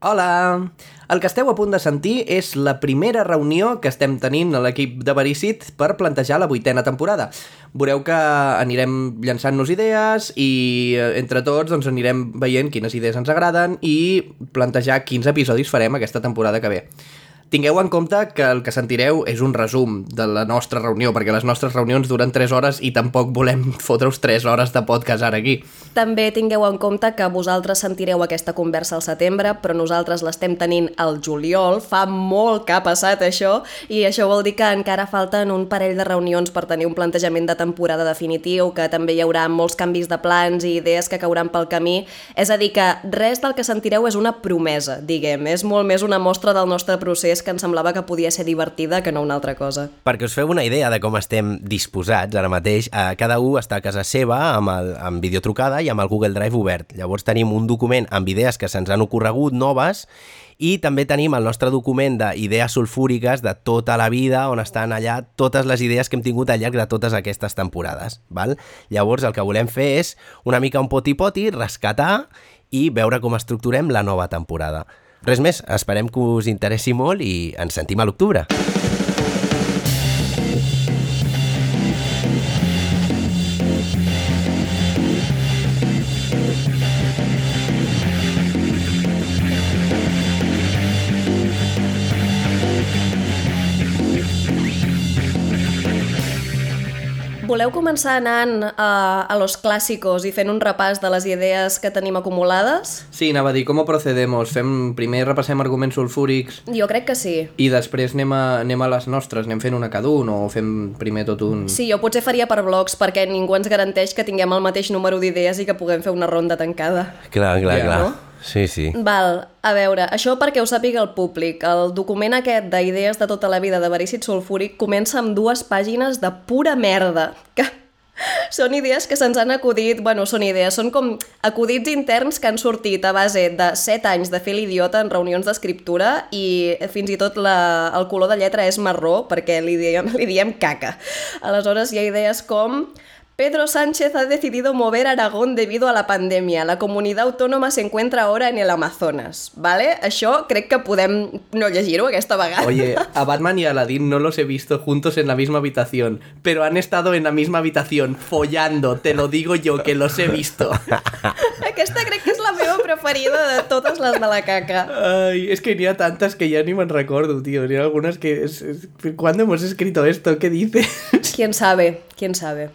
Hola! El que esteu a punt de sentir és la primera reunió que estem tenint a l'equip de Verícit per plantejar la vuitena temporada. Veureu que anirem llançant-nos idees i eh, entre tots doncs, anirem veient quines idees ens agraden i plantejar quins episodis farem aquesta temporada que ve. Tingueu en compte que el que sentireu és un resum de la nostra reunió, perquè les nostres reunions duren 3 hores i tampoc volem fotre-us 3 hores de podcast ara aquí. També tingueu en compte que vosaltres sentireu aquesta conversa al setembre, però nosaltres l'estem tenint al juliol, fa molt que ha passat això, i això vol dir que encara falten un parell de reunions per tenir un plantejament de temporada definitiu, que també hi haurà molts canvis de plans i idees que cauran pel camí. És a dir, que res del que sentireu és una promesa, diguem, és molt més una mostra del nostre procés és que em semblava que podia ser divertida que no una altra cosa. Perquè us feu una idea de com estem disposats ara mateix, eh, cada un està a casa seva amb, el, amb videotrucada i amb el Google Drive obert. Llavors tenim un document amb idees que se'ns han ocorregut, noves, i també tenim el nostre document d'idees sulfúriques de tota la vida, on estan allà totes les idees que hem tingut al llarg de totes aquestes temporades. Val? Llavors el que volem fer és una mica un poti-poti, rescatar i veure com estructurem la nova temporada. Res més, esperem que us interessi molt i ens sentim a l'octubre. Voleu començar anant a, a los clàssicos i fent un repàs de les idees que tenim acumulades? Sí, anava a dir, com procedemos? Fem, primer repassem arguments sulfúrics Jo crec que sí. i després anem a, anem a les nostres, anem fent una cada un o fem primer tot un... Sí, jo potser faria per blocs perquè ningú ens garanteix que tinguem el mateix número d'idees i que puguem fer una ronda tancada. Clar, clar, Ja, clar. no? Sí, sí. Val, a veure, això perquè ho sàpiga el públic. El document aquest d'idees de tota la vida de verícid sulfúric comença amb dues pàgines de pura merda, que són idees que se'ns han acudit, bueno, són idees, són com acudits interns que han sortit a base de 7 anys de fer l'idiota en reunions d'escriptura i fins i tot la, el color de lletra és marró perquè li diem, li diem caca. Aleshores hi ha idees com Pedro Sánchez ha decidido mover Aragón debido a la pandemia. La comunidad autónoma se encuentra ahora en el Amazonas. ¿Vale? Això crec que podem no llegir-ho aquesta vegada. Oye, a Batman y Aladdin no los he visto juntos en la misma habitación, pero han estado en la misma habitación follando, te lo digo yo, que los he visto. Aquesta crec que és la meva preferida de totes les de la caca. Ay, es que ni a tantas que ya ni me recuerdo, tío. Ni a algunas que... Es, es- ¿Cuándo hemos escrito esto? ¿Qué dice? Quién sabe, quién sabe.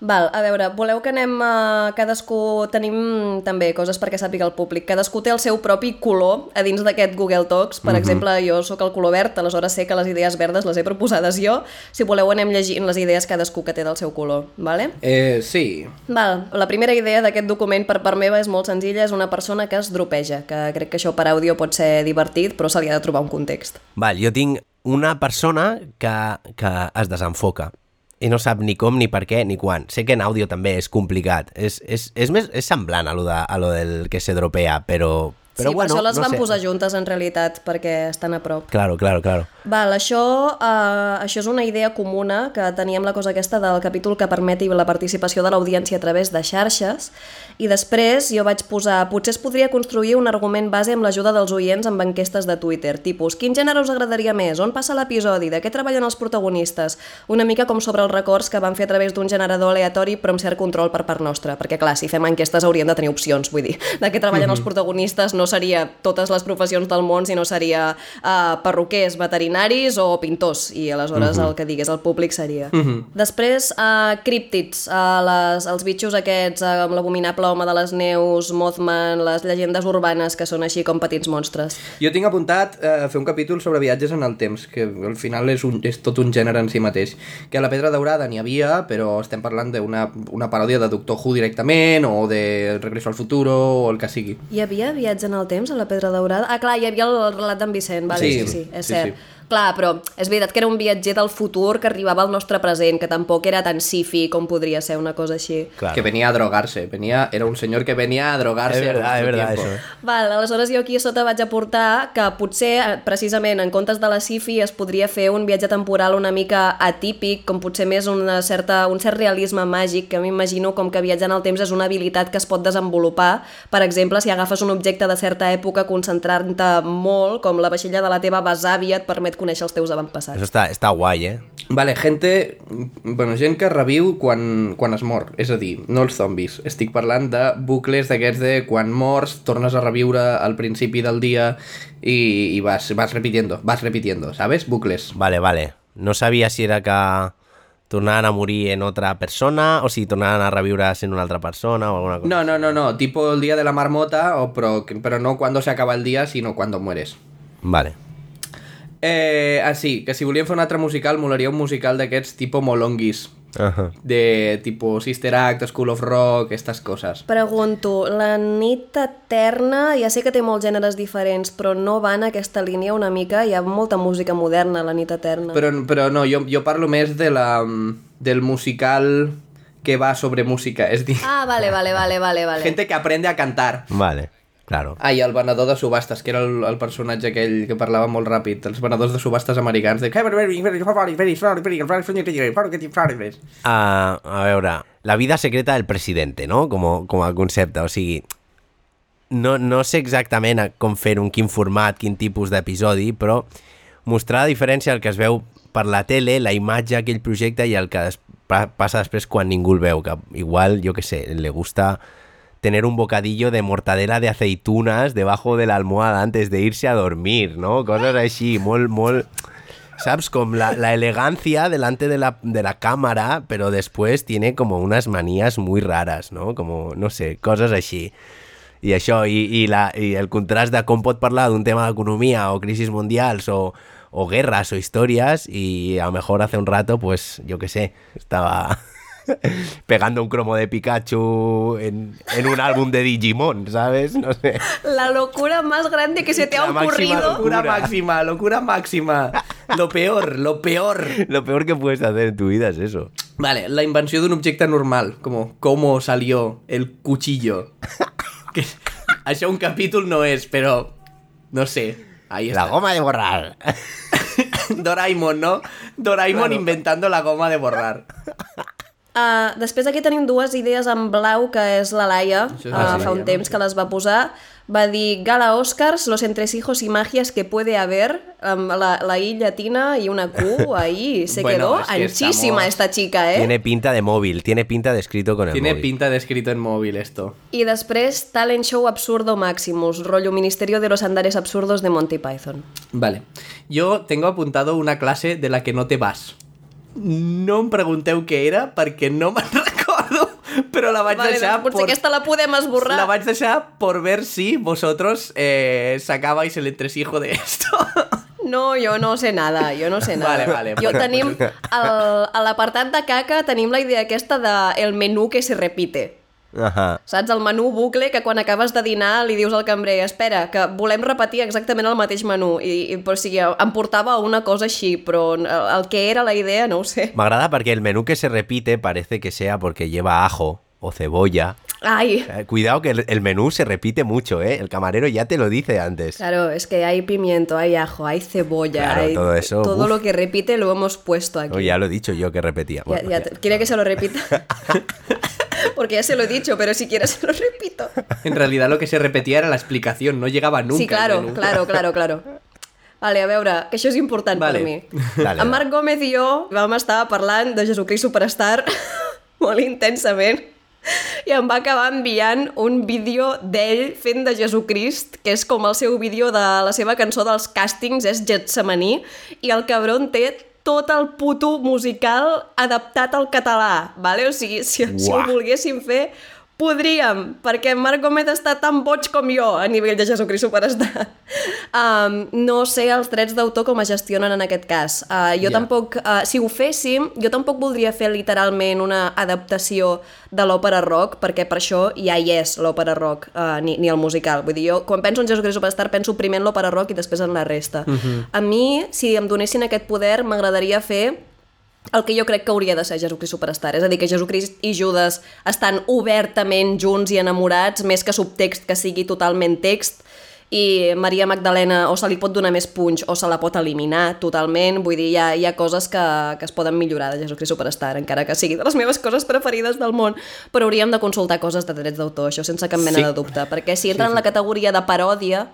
Val, a veure, voleu que anem a... Cadascú... Tenim també coses perquè sàpiga el públic. Cadascú té el seu propi color a dins d'aquest Google Talks. Per exemple, jo sóc el color verd, aleshores sé que les idees verdes les he proposades jo. Si voleu anem llegint les idees cadascú que té del seu color, vale? Eh, sí. Val, la primera idea d'aquest document per part meva és molt senzilla, és una persona que es dropeja, que crec que això per àudio pot ser divertit, però se li ha de trobar un context. Val, jo tinc una persona que, que es desenfoca i no sap ni com, ni per què, ni quan. Sé que en àudio també és complicat. És, és, és, més, és semblant a lo, de, a lo del que se dropea, però... però sí, bueno, per això les no van sé. posar juntes en realitat, perquè estan a prop. Claro, claro, claro. Val, això, uh, això és una idea comuna que teníem la cosa aquesta del capítol que permeti la participació de l'audiència a través de xarxes. I després jo vaig posar potser es podria construir un argument base amb l'ajuda dels oients amb enquestes de Twitter, tipus quin gènere us agradaria més, on passa l'episodi, de què treballen els protagonistes, una mica com sobre els records que van fer a través d'un generador aleatori però amb cert control per part nostra, perquè clar, si fem enquestes hauríem de tenir opcions, vull dir, de què treballen els protagonistes? No seria totes les professions del món, sinó seria uh, perruquers, veterinaris o pintors, i aleshores el que digués el públic seria. Després, uh, críptids, uh, les, els bitxos aquests uh, amb l'abominable home de les neus, Mothman, les llegendes urbanes que són així com petits monstres. Jo tinc apuntat eh, fer un capítol sobre viatges en el temps, que al final és, un, és tot un gènere en si mateix. Que a la Pedra Daurada n'hi havia, però estem parlant d'una una paròdia de Doctor Who directament, o de Regreso al Futuro, o el que sigui. Hi havia viatge en el temps a la Pedra Daurada? Ah, clar, hi havia el relat d'en Vicent, vale, sí, Sí, sí, sí, és sí, cert. sí. Clar, però és veritat que era un viatger del futur que arribava al nostre present, que tampoc era tan sifi com podria ser una cosa així. Claro. Que venía a drogarse. Venía, era un señor que venía a drogarse. Es verdad, a es nuestro verdad tiempo. eso. Val, aleshores jo aquí a sota vaig aportar que potser, eh, precisament, en comptes de la Sifi es podria fer un viatge temporal una mica atípic, com potser més una certa, un cert realisme màgic, que m'imagino com que viatjar en el temps és una habilitat que es pot desenvolupar. Per exemple, si agafes un objecte de certa època, concentrant-te molt, com la vaixella de la teva besàvia, et permet conèixer els teus avantpassats. Eso está, está guay, ¿eh? Vale, gente... Bueno, gent que reviu quan, quan es mor. És a dir, no els zombis. Estic parlant de bucles d'aquests de quan mors, tornes a reviure al principi del dia i, i vas, vas repitiendo, vas repitiendo, ¿sabes? Bucles. Vale, vale. No sabia si era que tornaven a morir en otra persona o si tornaven a reviure's en una altra persona o alguna cosa. No, no, no, no. Tipo el día de la marmota, o pero, pero no cuando se acaba el día, sino cuando mueres. Vale. Eh, ah, sí, que si volíem fer un altre musical, molaria un musical d'aquests tipo molonguis. Ajá. De tipo Sister Act, School of Rock, estas coses. Pregunto, la nit eterna, ja sé que té molts gèneres diferents, però no va en aquesta línia una mica? Hi ha molta música moderna a la nit eterna. Però, però no, jo, jo parlo més de la, del musical que va sobre música. És dir, Ah, vale, vale, vale, vale, vale. gente que aprende a cantar. Vale, claro. Ah, i el venedor de subhastes, que era el, el personatge aquell que parlava molt ràpid, els venedors de subhastes americans, de... Ah, a veure, la vida secreta del presidente, no? Com, com a concepte, o sigui... No, no sé exactament com fer un quin format, quin tipus d'episodi, però mostrar la diferència del que es veu per la tele, la imatge, aquell projecte i el que es, pa, passa després quan ningú el veu, que igual, jo que sé, le gusta tener un bocadillo de mortadela de aceitunas debajo de la almohada antes de irse a dormir, ¿no? Cosas així, molt, molt... ¿Sabes? Como la, elegancia delante de la, de la cámara, pero después tiene como unas manías muy raras, ¿no? Como, no sé, coses així. I això, i, i, la, i el contrast de com pot parlar d'un tema d'economia o crisis mundials o, o guerras o historias y a lo mejor hace un rato, pues, yo qué sé, estaba pegando un cromo de Pikachu en, en un álbum de Digimon, ¿sabes? No sé. La locura más grande que se te ha La máxima ocurrido. Locura Locura. máxima, locura máxima. Lo peor, lo peor. Lo peor que puedes hacer en tu vida es eso. Vale, la invenció d'un objecte normal, como cómo salió el cuchillo. que, això un capítol no és, però no sé. Ahí La está. goma de borrar. Doraemon, ¿no? Doraemon inventando la goma de borrar. Uh, després aquí tenim dues idees en blau, que és la Laia, és uh, la fa Laia, un temps que les va posar. Va dir, gala Oscars, los entresijos y magias que puede haber, amb la, la I llatina i una Q, ahí se Bueno, quedó es que anchísima estamos- esta chica, eh? Tiene pinta de móvil, tiene pinta de escrito con el Tiene móvil. pinta de escrito en móvil esto. I després, Talent Show Absurdo Maximus, rollo Ministerio de los Andares Absurdos de Monty Python. Vale. Yo tengo apuntado una clase de la que no te vas. No em pregunteu què era perquè no me'n recordo, però la vaig Vale, deixar doncs potser aquesta la podem esborrar. La vaig deixar por ver si vosotros eh, sacabais el entresijo de esto. No, jo no sé nada, jo no sé nada. Vale, vale, Jo bueno, tenim, el, a l'apartat de caca tenim la idea aquesta de el menú que se repite. Ajá. Saps? El menú bucle que quan acabes de dinar li dius al cambrer espera, que volem repetir exactament el mateix menú. I, i o sigui, em una cosa així, però el, el que era la idea no ho sé. M'agrada perquè el menú que se repite parece que sea porque lleva ajo o cebolla. Ai, Eh, Cuidado que el, el menú se repite mucho, ¿eh? El camarero ya te lo dice antes. Claro, es que hay pimiento, hay ajo, hay cebolla, Claro, hay todo eso, todo uf. lo que repite lo hemos puesto aquí. No, ya lo he dicho yo que repetía. Ya- Bueno, ya te- ¿Quiere que se lo repita? Porque ya se lo he dicho, pero si quieres se lo repito. En realidad lo que se repetía era la explicación, no llegaba nunca. sí, claro, claro, claro, claro. Vale, a veure, que això és important Vale. per mi. Dale, en Marc Gómez i jo vam estar parlant de Jesucrist Superstar molt intensament i em va acabar enviant un vídeo d'ell fent de Jesucrist, que és com el seu vídeo de la seva cançó dels càstings, és Getsemaní, i el cabron té tot el puto musical adaptat al català, vale? O sigui, si, si ho volguéssim fer, Podríem, perquè Marc Gómez està tan boig com jo a nivell de Jesucrist Superstar. Um, no sé els drets d'autor com es gestionen en aquest cas. Uh, jo Ja. tampoc, uh, si ho féssim, jo tampoc voldria fer literalment una adaptació de l'òpera rock, perquè per això ja hi és l'òpera rock, uh, ni, ni el musical. Vull dir, jo quan penso en Jesucrist Superstar penso primer en l'òpera rock i després en la resta. Uh -huh. A mi, si em donessin aquest poder, m'agradaria fer el que jo crec que hauria de ser Jesucrist Superstar. És a dir, que Jesucrist i Judas estan obertament junts i enamorats, més que subtext que sigui totalment text, i Maria Magdalena o se li pot donar més punx o se la pot eliminar totalment. Vull dir, hi ha, hi ha coses que, que es poden millorar de Jesucrist Superstar, encara que sigui de les meves coses preferides del món, però hauríem de consultar coses de drets d'autor, això sense cap mena Sí. de dubte, perquè si entra en la categoria de paròdia,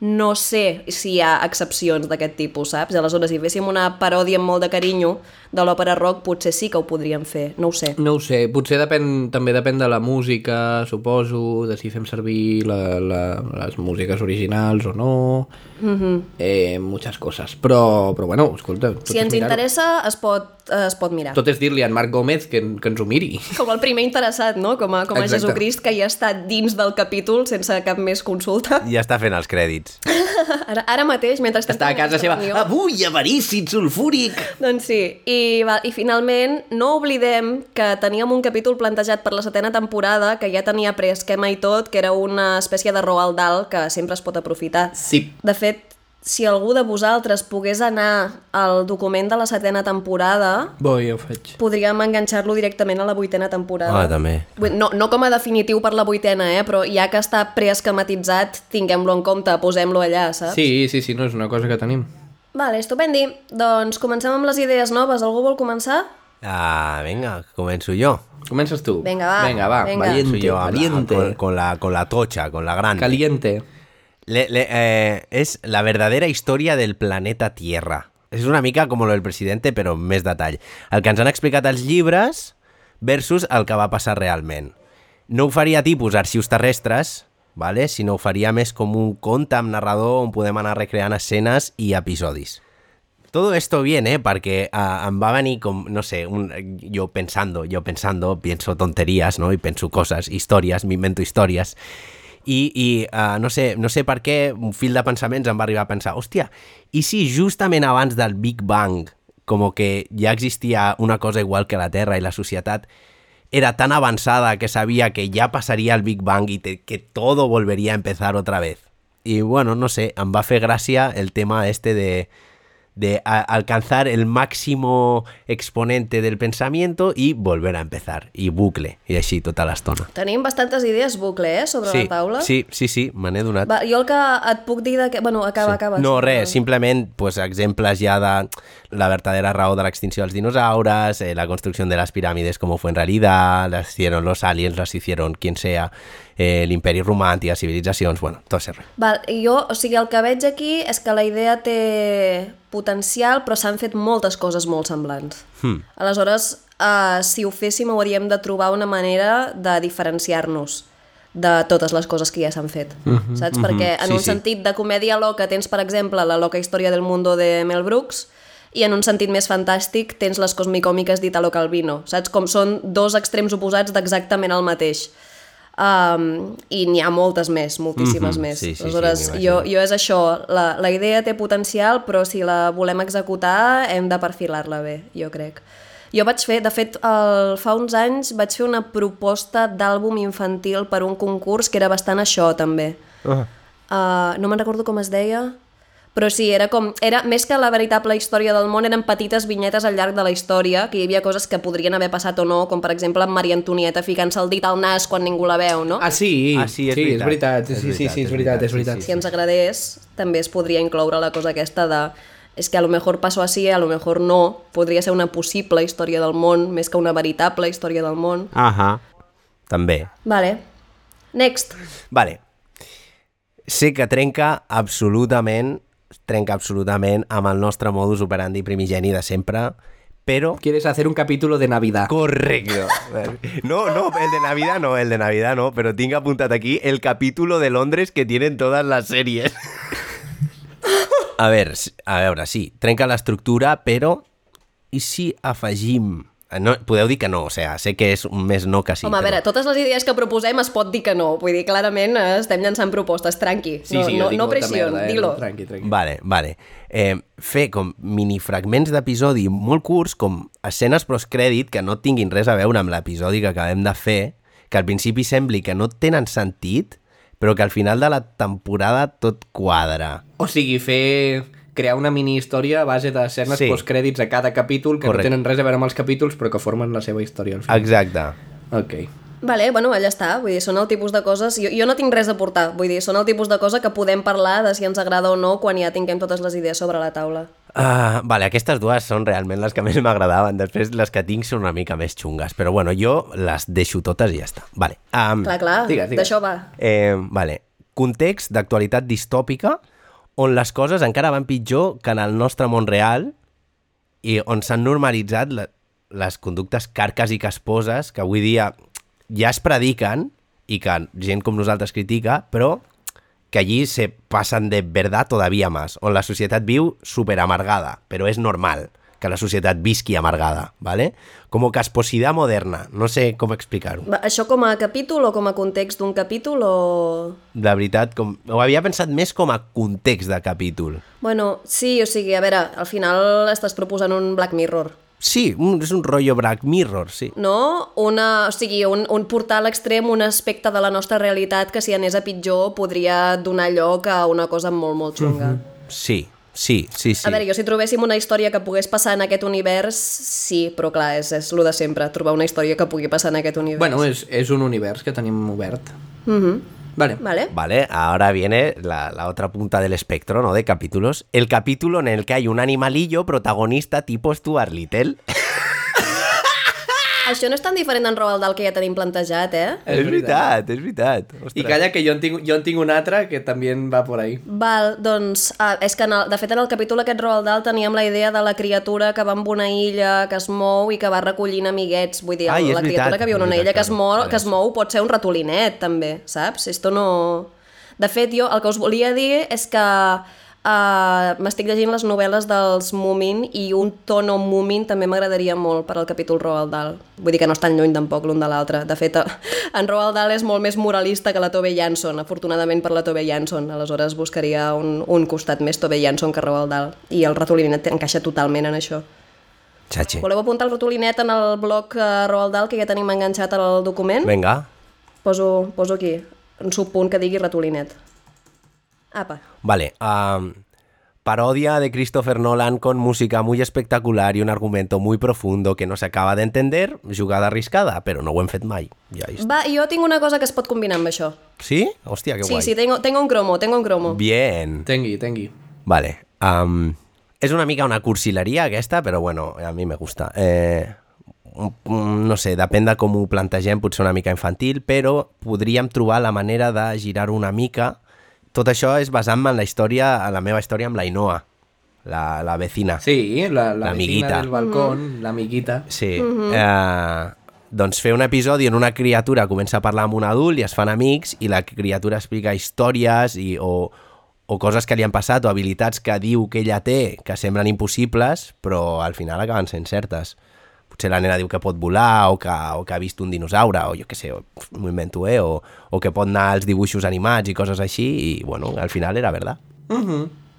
no sé si hi ha excepcions d'aquest tipus, saps? Aleshores, si féssim una paròdia amb molt de carinyo de l'òpera rock, potser sí que ho podríem fer, no ho sé. No ho sé, potser depèn, també depèn de la música, suposo, de si fem servir la, la, les músiques originals o no, eh, muchas coses. Però, però bueno, escolta... Si ens interessa, es pot, eh, es pot mirar. Tot és dir-li a en Marc Gómez que, que ens ho miri. Com el primer interessat, no? Com a, com a Exacte. Jesucrist, que ja està dins del capítol sense cap més consulta. Ja està fent els crèdits. Ara, ara mateix, mentre Està a casa seva. Avui, avarícid sulfúric! Doncs sí, i, va, i finalment no oblidem que teníem un capítol plantejat per la setena temporada que ja tenia preesquema i tot, que era una espècie de Roald Dahl que sempre es pot aprofitar. Sí. De fet, si algú de vosaltres pogués anar al document de la setena temporada, Bo, jo ho faig. podríem enganxar-lo directament a la vuitena temporada. Ah, també. No, no com a definitiu per la vuitena, eh? però ja que està preesquematitzat, tinguem-lo en compte, posem-lo allà, saps? Sí, sí, sí, no és una cosa que tenim. Vale, estupendi. Doncs comencem amb les idees noves. Algú vol començar? Ah, vinga, començo jo. Comences tu. Vinga, va, Vinga, va. vinga. Valiente, Començo jo amb la, valiente. con, con, la, con la tocha, con la gran. Caliente. Le- le- eh, és la verdadera història del planeta Tierra. És una mica com lo del presidente, però amb més detall. El que ens han explicat els llibres versus el que va passar realment. No ho faria tipus arxius terrestres, vale? sinó ho faria més com un conte amb narrador on podem anar recreant escenes i episodis. Todo esto viene perquè uh, em va venir com, no sé, un, yo pensando, yo pensando, pienso tonterías, ¿no? Y penso cosas, històries, m'invento històries. I, i uh, no, sé, no sé per què un fil de pensaments em va arribar a pensar, hòstia, i si justament abans del Big Bang, com que ja existia una cosa igual que la Terra i la societat, era tan avançada que sabia que ja passaria el Big Bang te, que todo volvería a empezar otra vez. Y bueno, no sé, va fer gràcia el tema este de, de a- alcanzar el máximo exponente del pensamiento y volver a empezar. Y bucle, i així tota l'estona. Tenim bastantes idees bucle, eh, sobre Sí, la taula. sí, sí, sí, me n'he donat. Va, jo el que et puc dir de que... Bueno, acaba, acaba. No, res, simplement pues, exemples ja de la verdadera raó de l'extinció dels dinosaures, eh, la construcció de les piràmides com fue en realidad, las hicieron los aliens, las hicieron quien sea, eh, l'imperi romà, antigues civilitzacions, bueno, tot ese res. Val, jo, o sigui, el que veig aquí és que la idea té potencial, però s'han fet moltes coses molt semblants. Hmm. Aleshores, uh, si ho féssim, hauríem de trobar una manera de diferenciar-nos de totes les coses que ja s'han fet, saps? Perquè en Sí, un sí. sentit de comèdia loca tens, per exemple, la loca història del mundo de Mel Brooks, i en un sentit més fantàstic tens les cosmicòmiques d'Italo Calvino, saps? Com són dos extrems oposats d'exactament el mateix. Um, I n'hi ha moltes més, moltíssimes Mhm, més. sí, sí, sí, Aleshores, m'imagino. jo, jo és això, la, la idea té potencial, però si la volem executar hem de perfilar-la bé, jo crec. Jo vaig fer, de fet, el, fa uns anys vaig fer una proposta d'àlbum infantil per un concurs que era bastant això, també. Uh. Uh, no me'n recordo com es deia, però sí, era com, era, més que la veritable història del món, eren petites vinyetes al llarg de la història, que hi havia coses que podrien haver passat o no, com per exemple amb Maria Antonieta ficant-se el dit al nas quan ningú la veu, no? Ah, sí. Ah, sí, és sí, és veritat. veritat. És Sí, sí, veritat, sí, és veritat, veritat, és veritat. sí, si ens agradés, també es podria incloure la cosa aquesta de és que a lo mejor pasó así, a lo mejor no, podria ser una possible història del món, més que una veritable història del món. Ahà. També. Vale. Next. Vale. Sé que trenca absolutament, trenca absolutament amb el nostre modus operandi primigeni de sempre, però Quieres hacer un capítulo de Navidad. Correcto. No, no, el de Navidad no, el de Navidad no, pero tengo apuntado aquí el capítulo de Londres que tienen todas las series. A ver, a veure, sí, trenca l'estructura, però i si afegim No, podeu dir que no, o sigui, sé que és un més no que sí. Home, a però- veure, totes les idees que proposem es pot dir que no. Vull dir, clarament eh, estem llançant propostes, tranqui. Sí, no, sí, no, no pressió, eh? dilo. Tranqui, tranqui. Vale, vale. Eh, fer com minifragments d'episodi molt curts, com escenes postcrèdit que no tinguin res a veure amb l'episodi que acabem de fer, que al principi sembli que no tenen sentit, però que al final de la temporada tot quadra. O sigui, fer crear una mini història a base d'escenes Sí. sí. postcrèdits a cada capítol que Correcte. no tenen res a veure amb els capítols però que formen la seva història al final. Exacte. Ok. Vale, bueno, allà està. Vull dir, són el tipus de coses... Jo, jo no tinc res a portar. Vull dir, són el tipus de cosa que podem parlar de si ens agrada o no quan ja tinguem totes les idees sobre la taula. Uh, vale, aquestes dues són realment les que més m'agradaven. Després les que tinc són una mica més xungues. Però bueno, jo les deixo totes i ja està. Vale. Um, Clar, clar, d'això va. Eh, vale. Context d'actualitat distòpica on les coses encara van pitjor que en el nostre món real i on s'han normalitzat la, les conductes carques i casposes que avui dia ja es prediquen i que gent com nosaltres critica, però que allí se passen de verdad todavía más, on la societat viu super amargada, però és normal que la societat visqui amargada, ¿vale? Como casposidad moderna, no sé com explicar-ho. Això com a capítol o com a context d'un capítol o... de veritat, com... ho havia pensat més com a context de capítol. Bueno, sí, o sigui, a veure, al final estàs proposant un Black Mirror, Sí, un, és un rotllo Black Mirror, sí. no? Una, o sigui, un, un portar a l'extrem un aspecte de la nostra realitat que si anés a pitjor podria donar lloc a una cosa molt, molt xunga. Sí, sí, sí, sí. A veure, jo si trobéssim una història que pogués passar en aquest univers, sí, però clar, és, és lo de sempre, trobar una història que pugui passar en aquest univers. Bueno, és, és un univers que tenim obert. Mhm. Vale. Vale? Vale, ahora viene la, la otra punta del espectro, ¿no? De capítulos. El capítulo en el que hay un animalillo protagonista tipo Stuart Little. Això no és tan diferent d'en Roald Dahl que ja tenim plantejat, eh? és veritat, és veritat. I calla que jo en, tinc, jo en tinc un altre que també va por ahí. Val, doncs, ah, és que en el, de fet en el capítol aquest Roald Dahl teníem la idea de la criatura que va amb una illa, que es mou i que va recollint amiguets. Vull dir, Ai, la criatura veritat, que viu en una illa que es, mou, que es mou pot ser un ratolinet, també, saps? Esto no... De fet, jo el que us volia dir és que uh, m'estic llegint les novel·les dels Moomin i un tono Moomin també m'agradaria molt per al capítol Roald Dahl. Vull dir que no estan lluny tampoc l'un de l'altre. De fet, en Roald Dahl és molt més moralista que la Tove Jansson, afortunadament per la Tove Jansson. Aleshores buscaria un, un costat més Tove Jansson que Roald Dahl. I el ratolinet encaixa totalment en això. Chachi. Voleu apuntar el ratolinet en el blog uh, Roald Dahl, que ja tenim enganxat al document? Venga. Poso, poso aquí, un subpunt que digui ratolinet. Apa. Vale. am, parodia de Christopher Nolan con música muy espectacular y un argumento muy profundo que no se acaba de entender, jugada arriscada, però no ho hem fet mai. Ja. Va, jo tinc una cosa que es pot combinar amb això. Sí? Hòstia, que Sí, guai. sí, tengo, tengo un cromo, tengo un cromo. Bien. Tengui, tengui. Vale. Um, és una mica una cursileria aquesta, però bueno, a mi me gusta. Eh, no sé, depèn de com ho plantegem, potser una mica infantil, però podríem trobar la manera de girar una mica. Tot això és basant-me en la història, en la meva història amb l'Ainoa, la, la vecina. Sí, la, la vecina del balcón, l'amiguita. Sí. eh, doncs fer un episodi on una criatura comença a parlar amb un adult i es fan amics i la criatura explica històries i, o, o coses que li han passat o habilitats que diu que ella té que semblen impossibles però al final acaben sent certes. Potser la nena diu que pot volar o que, o que ha vist un dinosaure o jo què sé, m'ho invento, eh? O, o que pot anar als dibuixos animats i coses així i, bueno, al final era verdad.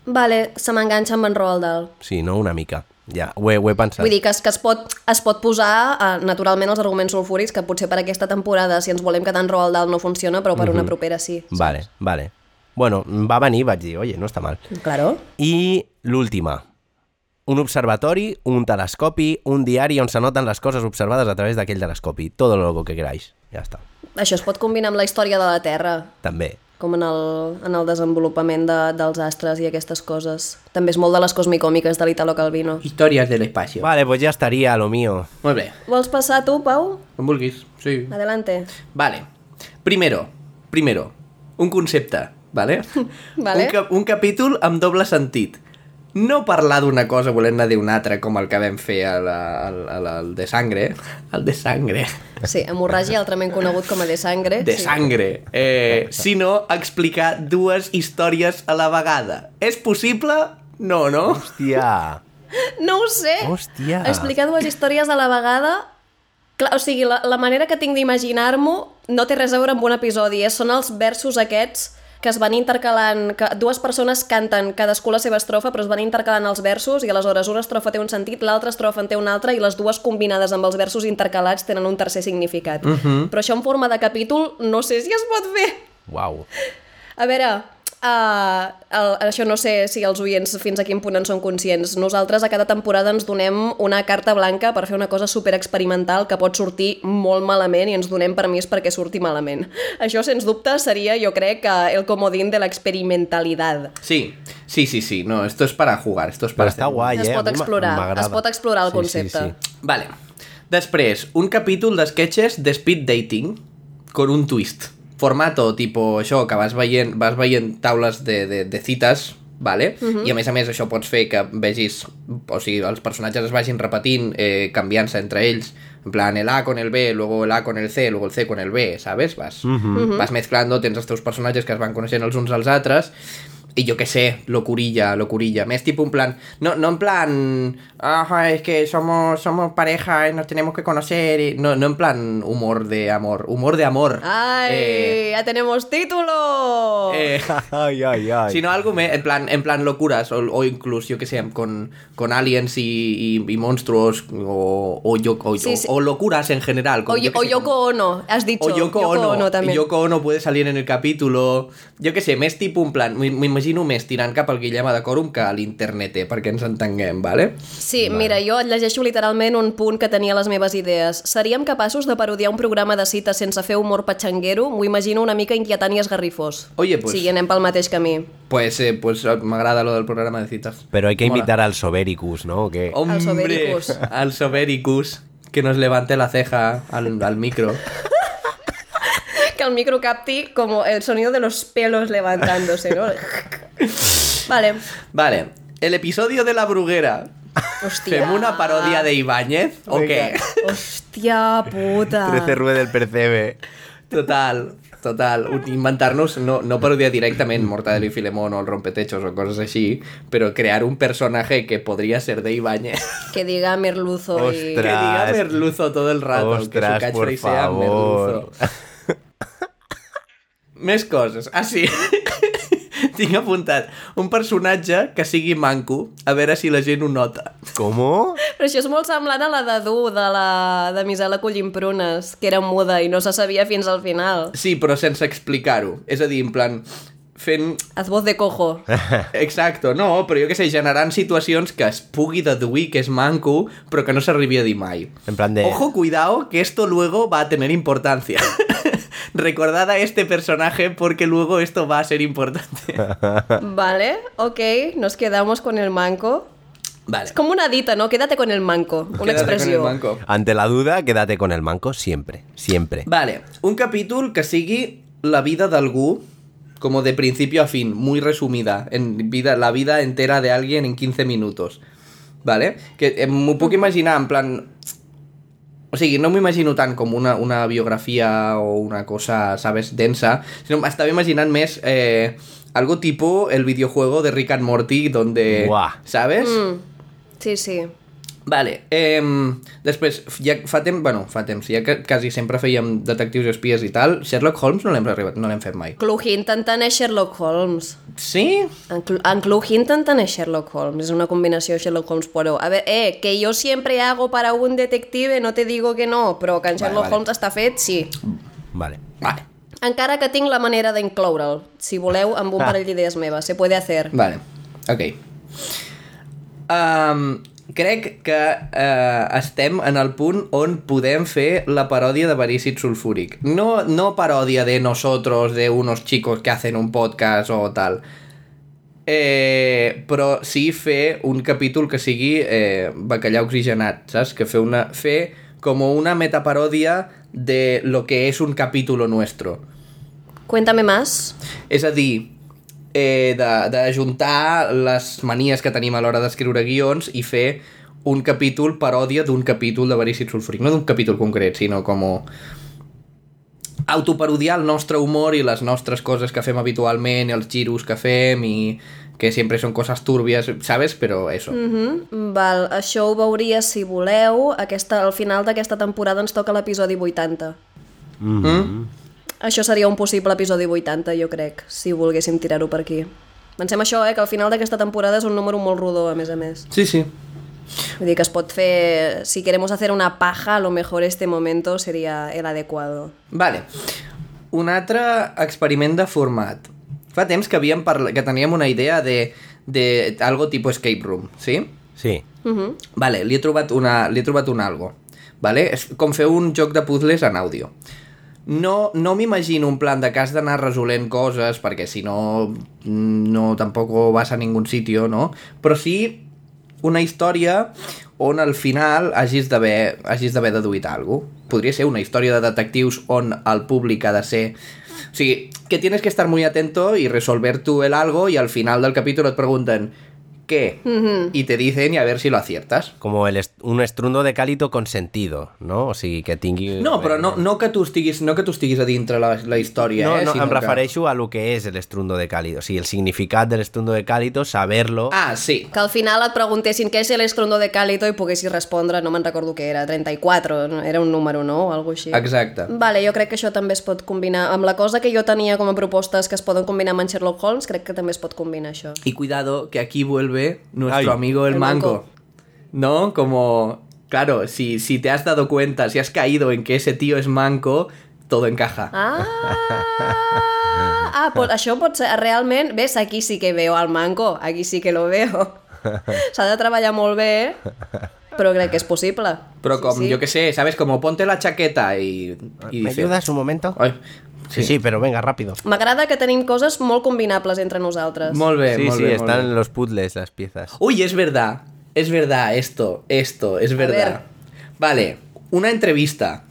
Vale, se m'enganxa amb en Roald Dahl. Sí, no? Una mica. Ja, ho he, ho he pensat. Vull dir que es, que es, pot, es pot posar, eh, naturalment, els arguments sulfúrics, que potser per aquesta temporada, si ens volem quedar en Roald Dahl, no funciona, però per una propera sí. Vale, vale. Bueno, va venir vaig dir, oye, no està mal. Claro. I l'última. Un observatori, un telescopi, un diari on s'anoten les coses observades a través d'aquell telescopi. Todo lo que queráis. Ja està. Això es pot combinar amb la història de la Terra, També. com en el, en el desenvolupament de, dels astres i aquestes coses. També és molt de les cosmicòmiques de l'Italo Calvino. Històries de l'espacio. Vale, pues ja estaria lo mío. Molt bé, Vols passar tu, Pau? com vulguis. Sí. Adelante. Vale. Primero, primero, un concepte, vale? Vale. Un, cap un capítol amb doble sentit. No parlar d'una cosa volent-ne dir una altra, com el que vam fer al, al, al, al de sangre. El de sangre. Sí, hemorràgia, altrament conegut com a de sangre. De sí. sangre. Eh, sinó explicar dues històries a la vegada. És possible? No, no? Hòstia. No ho sé. Hòstia. Explicar dues històries a la vegada... Clar, o sigui, la, la manera que tinc d'imaginar-m'ho no té res a veure amb un episodi, eh? són els versos aquests que es van intercalant, que dues persones canten cadascú la seva estrofa, però es van intercalant els versos i aleshores una estrofa té un sentit, l'altra estrofa en té un altre i les dues combinades amb els versos intercalats tenen un tercer significat. Uh -huh. Però això en forma de capítol no sé si es pot fer. Uau. A veure, uh, el, això no sé si els oients fins a quin punt en són conscients. Nosaltres a cada temporada ens donem una carta blanca per fer una cosa super experimental que pot sortir molt malament i ens donem permís perquè surti malament. Això, sens dubte, seria, jo crec, que el comodín de l'experimentalitat. Sí, sí, sí, sí. No, esto es para jugar, esto es Però para està guai, Es eh? pot explorar, es pot explorar el Sí, concepte. Sí, sí. Vale. Després, un capítol d'esquetxes de speed dating con un twist. Formato tipo això, que vas veient, vas veient taules de, de, de cites, vale? Uh -huh. I a més a més això pots fer que vegis, o sigui, els personatges es vagin repetint, eh, canviant-se entre ells, en plan el A con el B, luego el A con el C, luego el C con el B, ¿sabes? Vas, uh -huh. vas mezclando, tens els teus personatges que es van coneixent els uns als altres, y yo qué sé, locurilla, locurilla. Me es tipo un plan, no, no en plan, ajá, es que somos, somos pareja y nos tenemos que conocer. y- no, no en plan humor de amor, humor de amor. ¡Ay! Eh, ¡Ya tenemos título! eh, Ai, ai, ai. sino algo me- en plan, en plan locuras, o, o incluso, yo que sé, con, con aliens y, y- y monstruos, o, o, yo- o- Sí, sí. o locuras en general. o, Yo- yo sé, Yoko Ono, has dicho. O Yoko, Ono. también. Yoko Ono puede salir en el capítulo... Jo que sé, més tipus un plan... m- M'imagino més tirant cap al Guillem de Corum que a l'internet, eh, perquè ens entenguem, vale? Sí, mira, jo et llegeixo literalment un punt que tenia les meves idees. Seríem capaços de parodiar un programa de cites sense fer humor patxanguero? M'ho imagino una mica inquietant i esgarrifós. Oye, pues- Sí, anem pel mateix camí. Pues, eh, pues m'agrada lo del programa de citas. Pero hay que Mola. invitar al Sobericus, ¿no? ¿O qué? Hombre, Sobericus. al Sobericus, que nos levante la ceja al, al micro. El micro capti como el sonido de los pelos levantándose, ¿no? vale. Vale, el episodio de la bruguera. Hòstia. Fem una paròdia de Ibáñez o què? Hòstia puta. 13 rue del percebe. Total, total. Inventar-nos, no, no parodiar directament Mortadelo y Filemón o el Rompetechos o coses així, però crear un personaje que podria ser de Ibáñez. Que diga Merluzo y... Que diga Ostras. Merluzo todo el rato. Ostras, que su por catchphrase sea favor. Merluzo. Més coses. Ah, sí. Tinc apuntat un personatge que sigui manco, a veure si la gent ho nota. ¿Cómo? Però això és molt semblant a la de Du, de la de Misela Collimprunes, que era muda i no se sabia fins al final. Sí, però sense explicar-ho. És a dir, en plan, fent... Haz voz de cojo. Exacto, no, però jo que sé, generant situacions que es pugui deduir que és manco, però que no s'arribi a dir mai. En plan de... Ojo, cuidado, que esto luego va a tener importancia. Recordad a este personaje porque luego esto va a ser importante. Vale, ok, nos quedamos con el manco. Vale. Es como una dita, ¿no? Quédate con el manco. Una Quédate con el expressió. manco. Ante la duda, quédate con el manco siempre. Siempre. Vale, un capítol que sigui la vida d'algú como de principio a fin, muy resumida, en vida, la vida entera de alguien en 15 minutos. ¿Vale? Que m'ho puc imaginar en plan... O sigui, no m'ho imagino tant com una, una biografia o una cosa, ¿sabes?, densa, sinó m'estava imaginant més eh, algo tipo el videojuego de Rick and Morty, donde... Buah. ¿Sabes? Mm, sí, sí. Vale, eh, després, ja fa temps, bueno, fa temps, ja que quasi sempre fèiem detectius i espies i tal, Sherlock Holmes no l'hem arribat, no l'hem fet mai. Clue Hinton tant és Sherlock Holmes. Sí? En, Clu en Clue Hinton tant és Sherlock Holmes. Es una combinació Sherlock Holmes Poirot. A ver, eh, que yo siempre hago para un detective, no te digo que no, però que en Vale, Sherlock vale. Holmes està fet, sí. Vale. Vale, Encara que tinc la manera d'incloure'l. Si voleu, amb un Ah. parell d'idees meves. Se puede hacer. vale, ok. Um, crec que uh, estem en el punt on podem fer la paròdia de verícid sulfúric. No, no paròdia de nosotros, de unos chicos que hacen un podcast o tal. Eh, però sí fer un capítol que sigui eh, bacallà oxigenat, saps? Que fer, una, fer com una metaparòdia de lo que és un capítulo nuestro. Cuéntame más. És a dir, eh, de, de juntar les manies que tenim a l'hora d'escriure guions i fer un capítol paròdia d'un capítol de Verícid Sulfúric. No d'un capítol concret, sinó com autoparodiar el nostre humor i les nostres coses que fem habitualment, els giros que fem i que siempre son cosas turbias, ¿sabes? Pero eso. Mm, val, això ho veuria si voleu. Aquesta, al final d'aquesta temporada ens toca l'episodi 80. Mm? Això seria un possible episodi 80, jo crec, si volguéssim tirar-ho per aquí. Pensem això, eh, que al final d'aquesta temporada és un número molt rodó, a més a més. Sí, sí. Vull dir que es pot fer... Si queremos hacer una paja, a lo mejor este momento sería el adecuado. Vale. Un altre experiment de format. Fa temps que havíem parla... que teníem una idea de, de algo tipo escape room, sí? Sí. Uh Vale, li he trobat, una, li he trobat un algo. Vale? És com fer un joc de puzzles en àudio. No, no m'imagino un plan de has d'anar resolent coses, perquè si no, no tampoc vas a ningú sitio, no? Però sí una història on al final hagis d'haver hagis deduït alguna cosa. Podria ser una història de detectius on el públic ha de ser... O sigui, que tienes que estar muy atento y resolver tú el algo y al final del capítulo et pregunten ¿qué? Y te dicen y a ver si lo aciertas. Com el est un estrundo de càlito consentido, no? O sigui, que tingui... No, però no, no, que tu estiguis, no que tu estiguis a dintre la, la història, No, eh? no, sinó em refereixo a lo que és l'estundo de càlito. O sigui, el significat de l'estundo de càlito, saber-lo... Que... Ah, sí. Que al final et preguntessin què és l'escrondo de Cálito i poguessis respondre, no me'n recordo què era, 34, no? era un número, no? O alguna així. Exacte. Vale, jo crec que això també es pot combinar. Amb la cosa que jo tenia com a propostes que es poden combinar amb en Sherlock Holmes, crec que també es pot combinar això. Y cuidado, que aquí vuelve nuestro Ay. amigo el, El manco. manco. ¿No? Como... Claro, si, si te has dado cuenta, si has caído en que ese tío es manco, todo encaja. Ah! Ah, pot, això pot ser... Realment, ves, aquí sí que veo al manco, aquí sí que lo veo. S'ha de treballar molt bé, però crec que és possible. Pero como, yo que sé, ¿sabes? Como ponte la chaqueta y... y ¿Me dice- ayudas un momento? Ay, Sí, sí, pero venga, rápido. M'agrada que tenim coses molt combinables entre nosaltres. Molt bé, sí, molt sí, bé, molt están bé. en los puzzles las piezas. Uy, es verdad. Es verdad esto, esto, es verdad. Vale, una entrevista.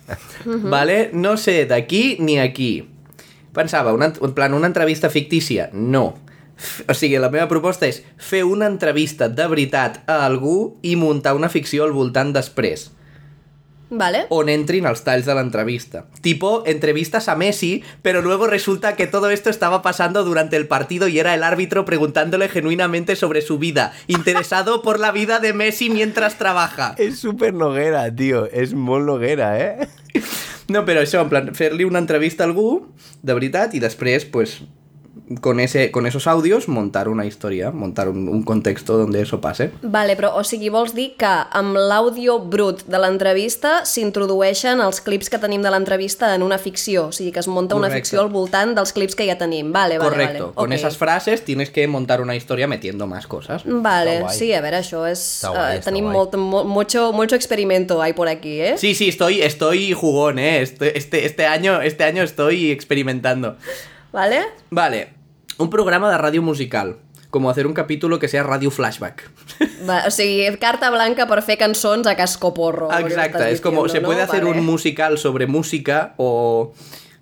Vale, no sé d'aquí ni aquí. Pensava, una, en plan, una entrevista fictícia? No. F- O sigui, la meva proposta és fer una entrevista de veritat a algú i muntar una ficció al voltant després, Vale. on entrin els talls de l'entrevista. Tipo, entrevistas a Messi, pero luego resulta que todo esto estaba pasando durante el partido y era el árbitro preguntándole genuinamente sobre su vida, interesado por la vida de Messi mientras trabaja. Es súper noguera, tío. Es muy noguera, ¿eh? No, però això, en plan, fer-li una entrevista a algú, de veritat, i després, pues, con, ese, con esos audios, montar una història, montar un, un contexto donde eso pase. Vale, però o sigui, vols dir que amb l'àudio brut de l'entrevista s'introdueixen els clips que tenim de l'entrevista en una ficció, o sigui que es munta una Correcte. ficció al voltant dels clips que ja tenim. Vale, vale, Correcto. vale. Con Ok. esas frases tienes que montar una historia metiendo más cosas. Vale, sí, a veure, això és... Guai, està tenim molt, mo, mucho, mucho experimento hay por aquí, eh? Sí, sí, estoy, estoy jugón, ¿eh? Este, este, este, año, este año estoy experimentando. Vale? Vale, un programa de radio musical. Como hacer un capítulo que sea radio flashback. Va, o sigui, carta blanca per fer cançons a cascoporro. Exacto, es como diciendo, se puede no? hacer Vale. un musical sobre música o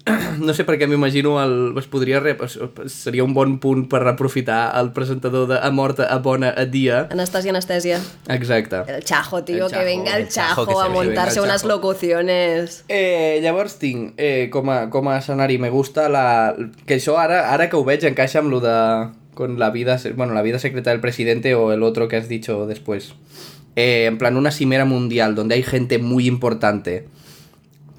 no sé per què m'imagino el... Es podria... Re... Seria un bon punt per aprofitar el presentador de A Morta, A Bona, A Dia. Anestèsia, anestèsia. Exacte. El chajo, tío, El que venga el el Chajo, a montarse locuciones. Eh, llavors tinc, eh, com, a, com a escenari, me gusta la... Que això ara, ara que ho veig encaixa amb lo de... Con la vida, bueno, la vida secreta del presidente o el otro que has dicho después. Eh, en plan, una cimera mundial donde hay gente muy importante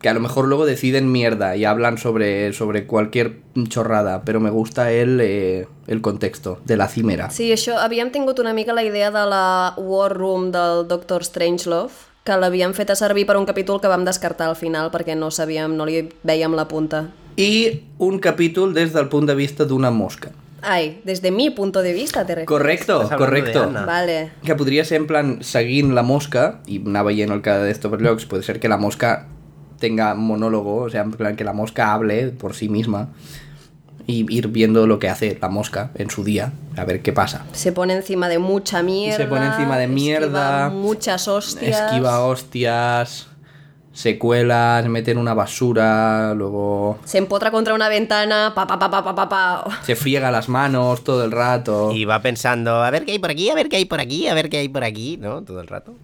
que a lo mejor luego deciden mierda y hablan sobre, sobre cualquier chorrada, pero me gusta el, eh, el contexto de la cimera. Sí, això, havíem tingut una mica la idea de la War Room del Doctor Strangelove, que l'havíem fet a servir per un capítol que vam descartar al final perquè no sabíem, no li veiem la punta. Y un capítol des del punt de vista d'una mosca. Ai, desde mi punto de vista, te refieres. Correcto, de correcto. Vale. Que podria ser en plan seguint la mosca i anar veient el que d'esto per llocs. Puede ser que la mosca tenga monólogo, o sea, en plan que la mosca hable por sí misma y ir viendo lo que hace la mosca en su día, a ver qué pasa. Se pone encima de mucha mierda. Se pone encima de mierda, esquiva muchas hostias. Esquiva hostias, se cuela, se mete en una basura, luego Se empotra contra una ventana, pa, pa, pa, pa, pa, pa, pa. se friega las manos todo el rato. Y va pensando, a ver qué hay por aquí, a ver qué hay por aquí, a ver qué hay por aquí, ¿no? Todo el rato.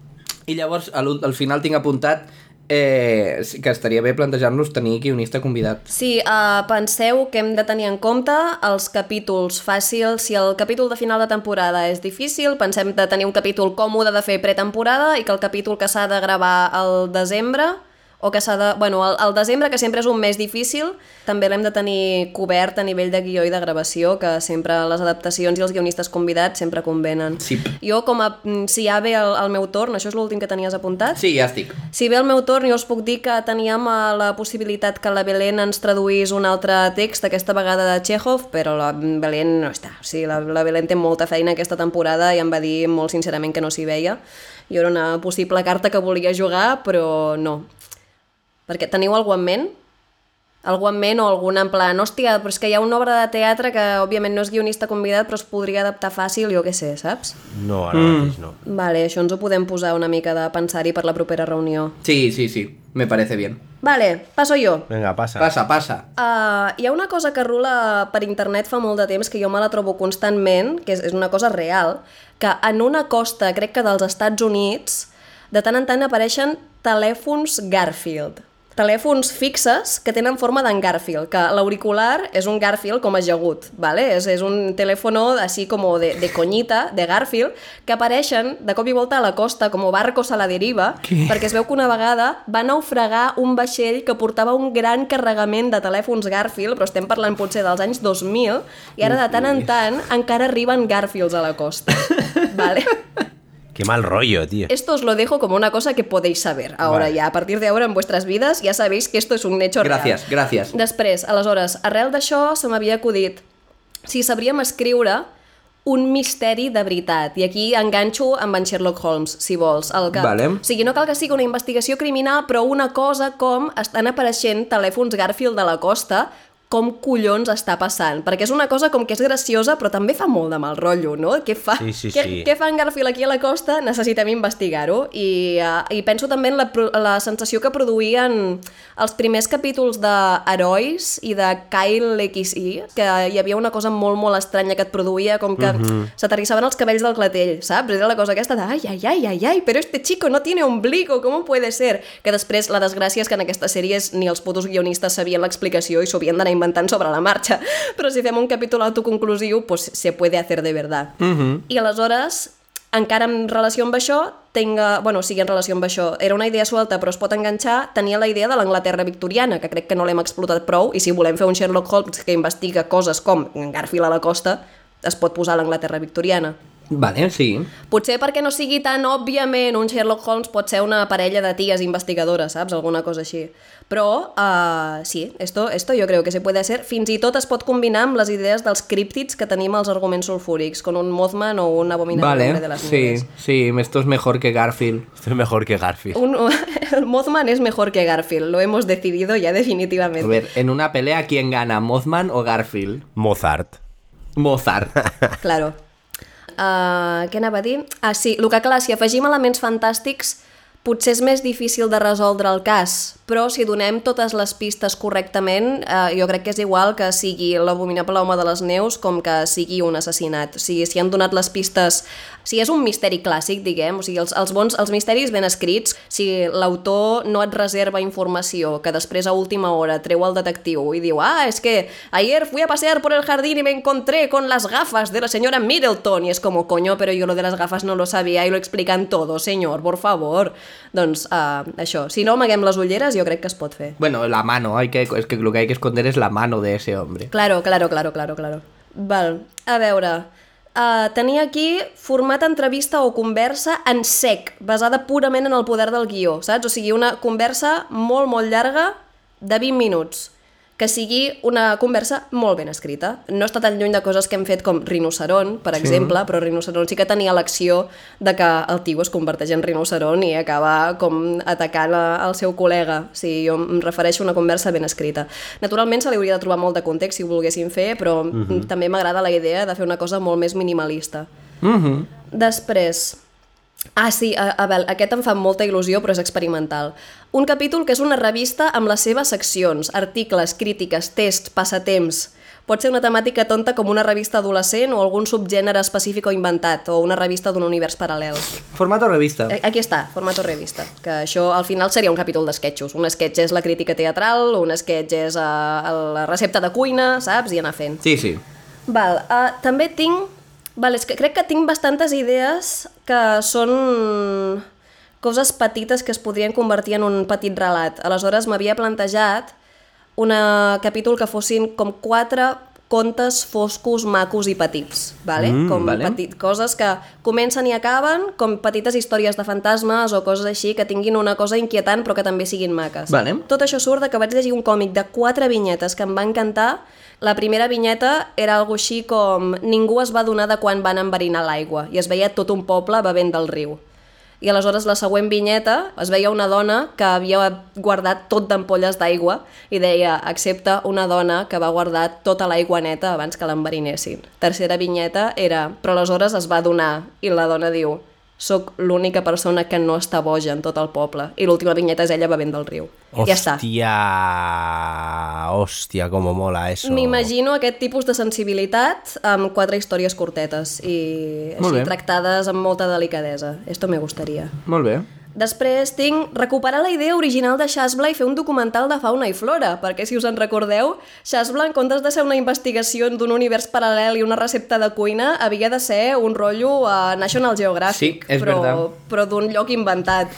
I llavors, al, al final tinc apuntat eh, que estaria bé plantejar-nos tenir guionista convidat. Sí, uh, penseu que hem de tenir en compte els capítols fàcils. Si el capítol de final de temporada és difícil, pensem de tenir un capítol còmode de fer pretemporada i que el capítol que s'ha de gravar al desembre o que s'ha de... Bueno, el, el desembre, que sempre és un mes difícil, també l'hem de tenir cobert a nivell de guió i de gravació, que sempre les adaptacions i els guionistes convidats sempre convenen. Sí. Jo, com a... mm, Si ja ve el, el meu torn, això és l'últim que tenies apuntat? Sí, ja estic. Si ve el meu torn, jo us puc dir que teníem eh, la possibilitat que la Belén ens traduís un altre text, aquesta vegada de Chekhov, però la Belén no està. O sigui, la, la Belén té molta feina aquesta temporada i em va dir molt sincerament que no s'hi veia. Jo era una possible carta que volia jugar, però no. Perquè teniu algú en ment? Algú en ment o algun en plan, hòstia, però és que hi ha una obra de teatre que òbviament no és guionista convidat però es podria adaptar fàcil, jo què sé, saps? No, ara mm. mateix no. Vale, això ens ho podem posar una mica de pensar-hi per la propera reunió. Sí, sí, sí, me parece bien. Vale, passo jo. Vinga, passa. Passa, passa. Uh, hi ha una cosa que rula per internet fa molt de temps que jo me la trobo constantment, que és, és una cosa real, que en una costa, crec que dels Estats Units, de tant en tant apareixen telèfons Garfield. Telèfons fixes que tenen forma d'en Garfield, que l'auricular és un Garfield com ajagut, ¿vale? és, és un telèfono així com de, de coñita, de Garfield, que apareixen de cop i volta a la costa com barcos a la deriva, Què? perquè es veu que una vegada va naufragar un vaixell que portava un gran carregament de telèfons Garfield, però estem parlant potser dels anys 2000, i ara de tant en tant encara arriben Garfields a la costa. vale? Qué mal rollo, tío. Esto os lo dejo como una cosa que podéis saber. Ahora Vale. ya, a partir de ahora en vuestras vidas, ya sabéis que esto es un hecho real. Gràcies, gràcies. Després, aleshores, arrel d'això se m'havia acudit si sabríem escriure un misteri de veritat. I aquí enganxo amb en Sherlock Holmes, si vols. El que... Vale. O sigui, no cal que sigui una investigació criminal, però una cosa com estan apareixent telèfons Garfield de la costa com collons està passant, perquè és una cosa com que és graciosa, però també fa molt de mal rotllo, no? Què fa? Sí, sí, què, sí. què fa en Garfield aquí a la costa? Necessitem investigar-ho. I, uh, I penso també en la, la sensació que produïen els primers capítols d'Herois i de Kyle XI, que hi havia una cosa molt, molt estranya que et produïa, com que uh Mhm. -huh. s'aterrissaven els cabells del clatell, saps? Era la cosa aquesta de ai, ai, ai, ai, ai, però este chico no tiene ombligo, ¿cómo puede ser? Que després la desgràcia és que en aquestes sèries ni els putos guionistes sabien l'explicació i s'ho havien d'anar inventant sobre la marxa. Però si fem un capítol autoconclusiu, pues se puede hacer de verdad. Uh -huh. I aleshores, encara en relació amb això, tenga, bueno, sigui, en relació amb això, era una idea suelta però es pot enganxar, tenia la idea de l'Anglaterra victoriana, que crec que no l'hem explotat prou, i si volem fer un Sherlock Holmes que investiga coses com Garfield a la costa, es pot posar l'Anglaterra victoriana. Vale, sí. Potser perquè no sigui tan òbviament un Sherlock Holmes pot ser una parella de ties investigadores, saps? Alguna cosa així. Però, uh, sí, esto, esto yo creo que se puede hacer. Fins i tot es pot combinar amb les idees dels críptids que tenim als arguments sulfúrics, con un Mothman o un abominable hombre de Vale, las sí, nieves. sí, esto es mejor que Garfield. Esto es mejor que Garfield. Un, el Mothman es mejor que Garfield, lo hemos decidido ya A definitivamente. ver, en una pelea, ¿quién gana, Mothman o Garfield? Mozart. Mozart. Claro. Uh, què anava a dir? Ah, sí, el que clar, si afegim elements fantàstics, potser és més difícil de resoldre el cas, però si donem totes les pistes correctament, eh, jo crec que és igual que sigui l'abominable home de les neus com que sigui un assassinat. O sigui, si han donat les pistes... Si és un misteri clàssic, diguem, o sigui, els, els bons, els misteris ben escrits, si l'autor no et reserva informació, que després a última hora treu el detectiu i diu ah, es que ayer fui a pasear por el jardín y me encontré con las gafas de la señora Middleton, y es como, coño, pero yo lo de las gafas no lo sabía y lo explican todo, señor, por favor. Doncs, uh, això, si no amaguem les ulleres, jo crec que es pot fer. bueno, la mano, hay que, es que lo que hay que esconder es la mano de ese hombre. Claro, claro, claro, claro, claro. Val, a veure... Uh, tenia aquí format entrevista o conversa en sec, basada purament en el poder del guió, saps? O sigui, una conversa molt, molt llarga de 20 minuts que sigui una conversa molt ben escrita. No està tan lluny de coses que hem fet com Rinoceron, per Sí. exemple, però Rinoceron sí que tenia l'acció de que el tio es converteix en rinoceron i acaba com atacant a- el seu col·lega. O sigui, jo em refereixo a una conversa ben escrita. Naturalment se li hauria de trobar molt de context si ho volguessin fer, però Mhm. també m'agrada la idea de fer una cosa molt més minimalista. Mhm. Després... Ah, sí, a, a veure, aquest em fa molta il·lusió, però és experimental. Un capítol que és una revista amb les seves seccions, articles, crítiques, tests, passatemps, Pot ser una temàtica tonta com una revista adolescent o algun subgènere específic o inventat, o una revista d'un univers paral·lel. Formato revista. A- Aquí està, formato revista, que això al final seria un capítol d'esquetxos. Un esquetx és la crítica teatral, un esquetx és uh, la recepta de cuina, saps? I anar fent. Sí, sí. Val, uh, també tinc... Val, és que crec que tinc bastantes idees que són coses petites que es podrien convertir en un petit relat. Aleshores m'havia plantejat un capítol que fossin com quatre contes foscos, macos i petits, vale? Mm, com vale. petit, coses que comencen i acaben com petites històries de fantasmes o coses així que tinguin una cosa inquietant però que també siguin maques. Vale. Tot això surt de que vaig llegir un còmic de quatre vinyetes que em va encantar. La primera vinyeta era algo així com ningú es va donar de quan van enverinar l'aigua i es veia tot un poble bevent del riu. I aleshores la següent vinyeta es veia una dona que havia guardat tot d'ampolles d'aigua i deia, excepte una dona que va guardar tota l'aigua neta abans que l'enverinessin. Tercera vinyeta era, però aleshores es va donar i la dona diu, sóc l'única persona que no està boja en tot el poble. I l'última vinyeta és ella bevent del riu. Ja està. Hòstia, hòstia, com mola eso. M'imagino aquest tipus de sensibilitat amb quatre històries curtetes i així tractades amb molta delicadesa. Esto me gustaría. Molt bé. Després tinc recuperar la idea original de Shasbla i fer un documental de fauna i flora, perquè si us en recordeu, Shasbla, en comptes de ser una investigació d'un univers paral·lel i una recepta de cuina, havia de ser un rotllo a National Geographic, Sí, és però, verdad. però d'un lloc inventat.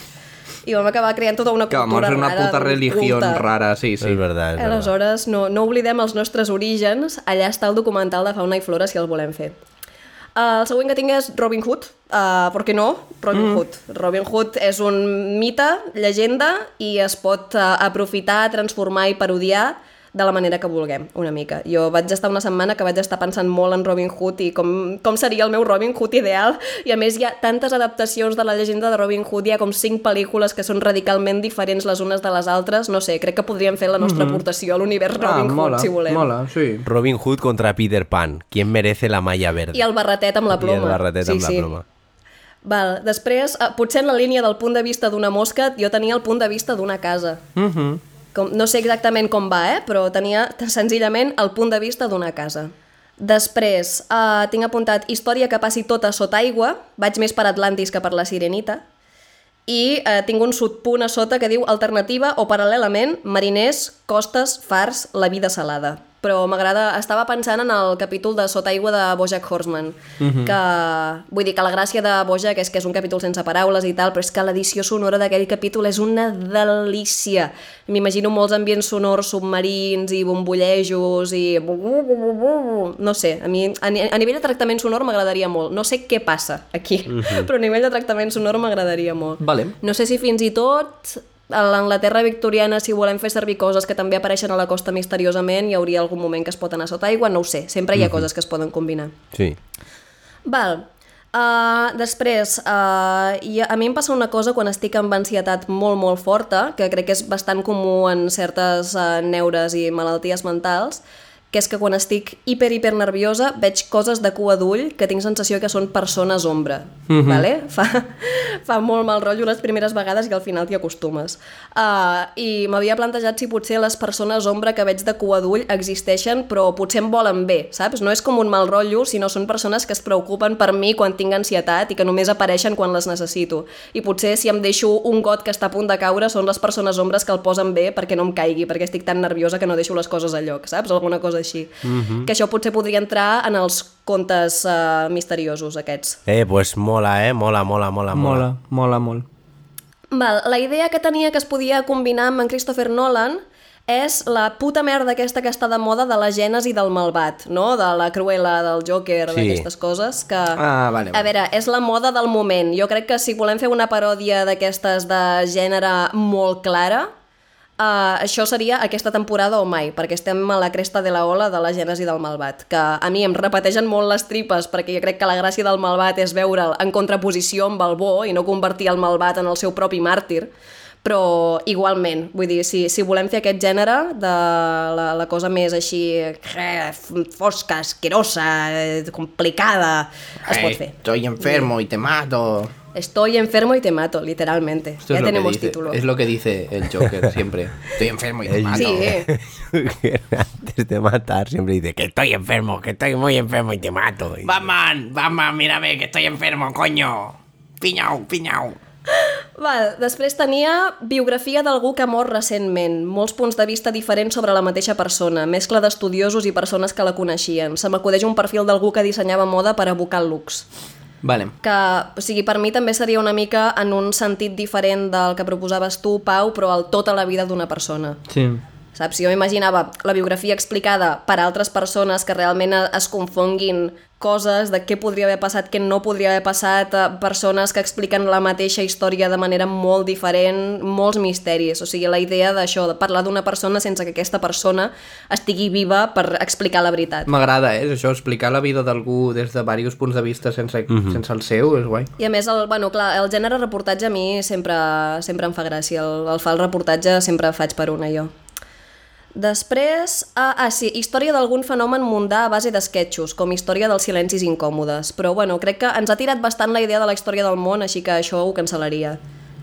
I vam acabar creant tota una cultura fer una rara, puta religió rara, sí, sí. És verdad, és verdad. Aleshores, no, no oblidem els nostres orígens, allà està el documental de fauna i flora si el volem fer. Uh, el següent que tinc és Robin Hood, uh, per què no? Robin mm. Hood. Robin Hood és un mite, llegenda, i es pot uh, aprofitar, transformar i parodiar de la manera que vulguem, una mica. Jo vaig estar una setmana que vaig estar pensant molt en Robin Hood i com, com seria el meu Robin Hood ideal, i a més hi ha tantes adaptacions de la llegenda de Robin Hood, hi ha com cinc pel·lícules que són radicalment diferents les unes de les altres, no sé, crec que podríem fer la nostra mm -hmm. aportació a l'univers Robin ah, Hood, mola, si volem. mola, sí. Robin Hood contra Peter Pan. ¿Quién merece la malla verde? I el barretet amb la ploma. I el barretet amb la ploma. Val, després, eh, potser en la línia del punt de vista d'una mosca, jo tenia el punt de vista d'una casa. Mm -hmm. Com, no sé exactament com va, eh? però tenia senzillament el punt de vista d'una casa. Després, eh, tinc apuntat història que passi tota sota aigua, vaig més per Atlantis que per la Sirenita, i eh, tinc un subpunt a sota que diu alternativa o paral·lelament mariners, costes, fars, la vida salada. Però m'agrada... Estava pensant en el capítol de Sota aigua de Bojack Horseman, que... Vull dir que la gràcia de Bojack és que és un capítol sense paraules i tal, però és que l'edició sonora d'aquell capítol és una delícia. M'imagino molts ambients sonors submarins i bombollejos i... No sé, a mi a, a nivell de tractament sonor m'agradaria molt. No sé què passa aquí, però a nivell de tractament sonor m'agradaria molt. Vale. No sé si fins i tot a l'Anglaterra victoriana, si volem fer servir coses que també apareixen a la costa misteriosament, hi hauria algun moment que es pot anar sota aigua, no ho sé. Sempre hi ha coses que es poden combinar. Sí. Val. Uh, després, uh, i a mi em passa una cosa quan estic amb ansietat molt, molt forta, que crec que és bastant comú en certes uh, neures i malalties mentals, que és que quan estic hiper, hiper nerviosa veig coses de cua d'ull que tinc sensació que són persones ombra. Mm -hmm. vale? fa, fa molt mal rotllo les primeres vegades i al final t'hi acostumes. Uh, I m'havia plantejat si potser les persones ombra que veig de cua d'ull existeixen però potser em volen bé, saps? No és com un mal rotllo, sinó són persones que es preocupen per mi quan tinc ansietat i que només apareixen quan les necessito. I potser si em deixo un got que està a punt de caure són les persones ombres que el posen bé perquè no em caigui, perquè estic tan nerviosa que no deixo les coses a lloc, saps? Alguna cosa així. Mm -hmm. Que això potser podria entrar en els contes uh, misteriosos aquests. Eh, pues mola, eh? Mola, mola, mola, mola. Mola, mola molt. Val, la idea que tenia que es podia combinar amb en Christopher Nolan és la puta merda aquesta que està de moda de la gènesi del malvat, no? De la Cruella, del Joker, Sí. d'aquestes coses que... Ah, vale, A vale. veure, és la moda del moment. Jo crec que si volem fer una paròdia d'aquestes de gènere molt clara, Uh, això seria aquesta temporada o mai, perquè estem a la cresta de la ola de la gènesi del malvat, que a mi em repeteixen molt les tripes, perquè jo crec que la gràcia del malvat és veure'l en contraposició amb el bo i no convertir el malvat en el seu propi màrtir, però igualment, vull dir, si, si volem fer aquest gènere de la, la cosa més així eh, fosca, asquerosa, eh, complicada, es pot fer. Estoy enfermo y te mato. Estoy enfermo y te mato, literalmente. Esto ya tenemos dice- título. Es lo que dice el Joker siempre. Estoy enfermo y te El- mato. Sí, Antes de matar siempre dice que estoy enfermo, que estoy muy enfermo y te mato. Y- Batman, Batman, mírame que estoy enfermo, coño. Piñau, piñau. Val, després tenia biografia d'algú que ha mort recentment, molts punts de vista diferents sobre la mateixa persona, mescla d'estudiosos i persones que la coneixien. Se m'acudeix un perfil d'algú que dissenyava moda per evocar el lux. Vale. Que, o sigui, per mi també seria una mica en un sentit diferent del que proposaves tu, Pau, però al tota la vida d'una persona. Sí. Saps? Jo m'imaginava la biografia explicada per altres persones que realment es confonguin coses de què podria haver passat, què no podria haver passat, eh, persones que expliquen la mateixa història de manera molt diferent, molts misteris. O sigui, la idea d'això, de parlar d'una persona sense que aquesta persona estigui viva per explicar la veritat. M'agrada, eh? Això, explicar la vida d'algú des de diversos punts de vista sense, sense el seu, és guai. I a més, el, bueno, clar, el gènere reportatge a mi sempre, sempre em fa gràcia. El, el fa el reportatge sempre faig per una jo. Després, ah, ah sí, història d'algun fenomen mundà a base d'esquetxos, com història dels silencis incòmodes. Però bueno, crec que ens ha tirat bastant la idea de la història del món, així que això ho cancel·laria.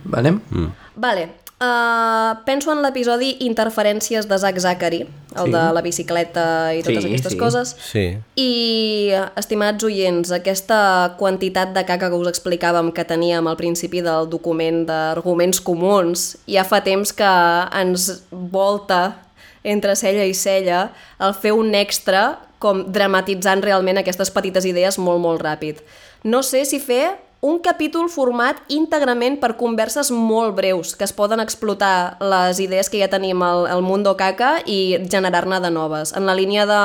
Vale? Mm. Vale, uh, penso en l'episodi Interferències de Zack Zachary, el Sí. de la bicicleta i totes Sí, aquestes sí. coses. Sí. I, estimats oients, aquesta quantitat de caca que us explicàvem que teníem al principi del document d'arguments comuns, ja fa temps que ens volta entre cella i cella el fer un extra com dramatitzant realment aquestes petites idees molt, molt ràpid. No sé si fer un capítol format íntegrament per converses molt breus que es poden explotar les idees que ja tenim al, al Mundo Caca i generar-ne de noves. En la línia de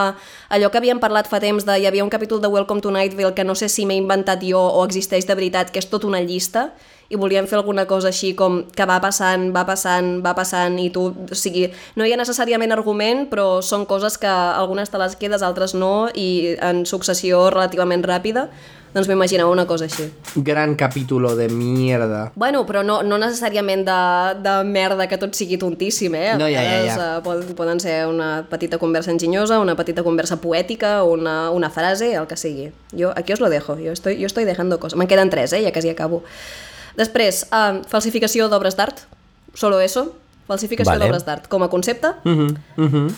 allò que havíem parlat fa temps de hi havia un capítol de Welcome to Nightville que no sé si m'he inventat jo o existeix de veritat, que és tota una llista i volíem fer alguna cosa així com que va passant, va passant, va passant i tu, o sigui, no hi ha necessàriament argument però són coses que algunes te les quedes, altres no i en successió relativament ràpida doncs m'imaginava una cosa així. Gran capítulo de mierda. Bueno, però no, no necessàriament de, de merda que tot sigui tontíssim, eh? No, ja, ja, ja. eh, Poden, poden ser una petita conversa enginyosa, una petita conversa poètica, una, una frase, el que sigui. Jo, aquí os lo dejo, jo estoy, jo estoy dejando coses. Me'n queden tres, eh? Ja quasi acabo. Després, eh, falsificació d'obres d'art, solo eso, falsificació Vale. d'obres d'art com a concepte. Uh -huh, uh -huh.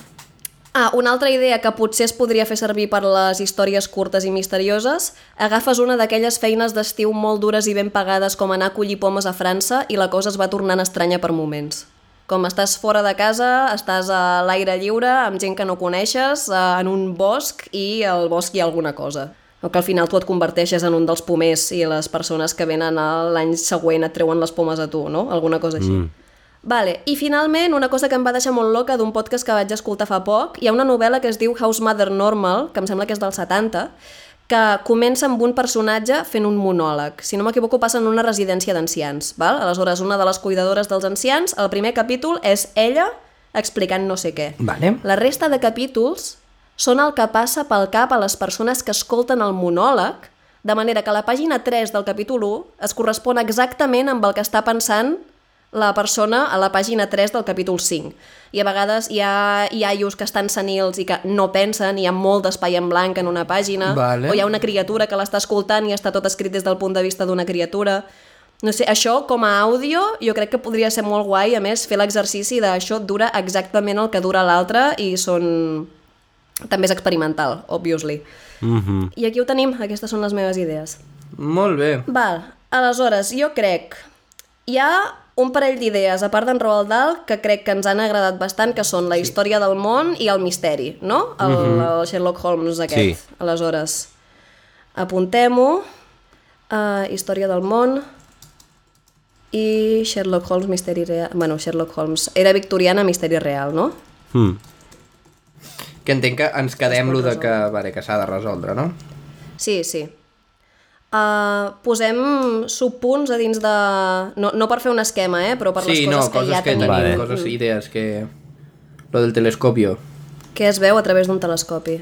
Ah, una altra idea que potser es podria fer servir per les històries curtes i misterioses, agafes una d'aquelles feines d'estiu molt dures i ben pagades com anar a collir pomes a França i la cosa es va tornant estranya per moments. Com estàs fora de casa, estàs a l'aire lliure, amb gent que no coneixes, eh, en un bosc i al bosc hi ha alguna cosa. O que al final tu et converteixes en un dels pomers i les persones que venen l'any següent et treuen les pomes a tu, no? Alguna cosa així. Mm. Vale, i finalment una cosa que em va deixar molt loca d'un podcast que vaig escoltar fa poc, hi ha una novel·la que es diu House Mother Normal, que em sembla que és del 70, que comença amb un personatge fent un monòleg. Si no m'equivoco, passa en una residència d'ancians. val? Aleshores, una de les cuidadores dels ancians, el primer capítol és ella explicant no sé què. Vale. La resta de capítols són el que passa pel cap a les persones que escolten el monòleg, de manera que la pàgina 3 del capítol 1 es correspon exactament amb el que està pensant la persona a la pàgina 3 del capítol 5. I a vegades hi ha iaios que estan senils i que no pensen, hi ha molt d'espai en blanc en una pàgina, Vale. o hi ha una criatura que l'està escoltant i està tot escrit des del punt de vista d'una criatura. No sé, això com a àudio jo crec que podria ser molt guai, a més fer l'exercici d'això dura exactament el que dura l'altre i són... també és experimental, obviously. Mm -hmm. I aquí ho tenim, aquestes són les meves idees. Molt bé. Val, aleshores, jo crec... Hi ha un parell d'idees, a part d'en Roald Dahl, que crec que ens han agradat bastant, que són la història del món i el misteri, no? El, el Sherlock Holmes aquest. Sí. Aleshores, apuntem-ho. Uh, història del món i Sherlock Holmes, misteri real... Bueno, Sherlock Holmes. Era victoriana, misteri real, no? Mm. Que entenc que ens quedem lo de que, vale, que s'ha de resoldre, no? Sí, sí. Uh, posem subpunts a dins de... No, no per fer un esquema, eh? però per les sí, coses no, que coses ja que tenim. tenim, Vale. coses, idees que... Lo del telescopio. Què es veu a través d'un telescopi?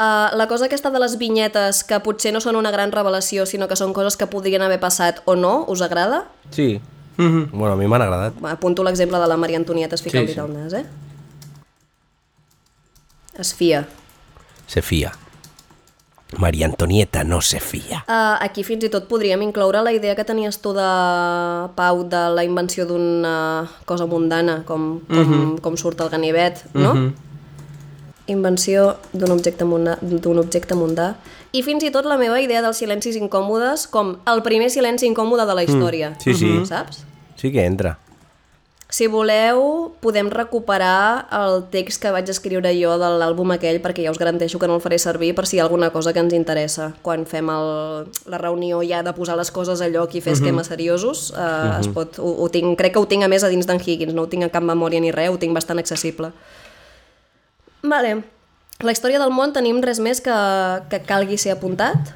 Uh, la cosa aquesta de les vinyetes, que potser no són una gran revelació, sinó que són coses que podrien haver passat o no, us agrada? Sí. Mhm. Bueno, a mi m'han agradat. Apunto l'exemple de la Maria Antonieta, es fica Sí, el dit sí. al nas, eh? Es fia. Se fia. Maria Antonieta no se fia. Uh, aquí fins i tot podríem incloure la idea que tenies tu de Pau de la invenció d'una cosa mundana, com, com, com surt el ganivet, no? Mhm. Invenció d'un objecte, mundà, d'un objecte mundà. I fins i tot la meva idea dels silencis incòmodes com el primer silenci incòmode de la història. sí, sí. Saps? Sí que entra. Si voleu, podem recuperar el text que vaig escriure jo de l'àlbum aquell, perquè ja us garanteixo que no el faré servir per si hi ha alguna cosa que ens interessa. Quan fem el, la reunió ja de posar les coses a lloc i fer esquemes seriosos, eh, es pot, ho, ho tinc, crec que ho tinc a més a dins d'en Higgins, no ho tinc a cap memòria ni res, ho tinc bastant accessible. Vale. La història del món tenim res més que, que calgui ser apuntat?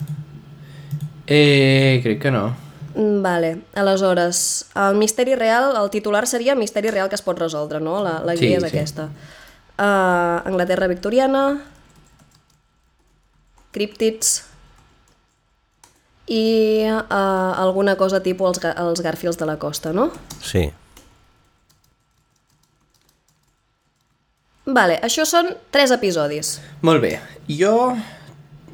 Eh, crec que no. Mm, Vale, aleshores, el misteri real, el titular seria misteri real que es pot resoldre, no? La, la Sí, guia és sí. aquesta. Uh, Anglaterra victoriana, críptids i uh, alguna cosa tipus els, els Garfields de la costa, no? Sí. Vale, això són tres episodis. Molt bé. Jo...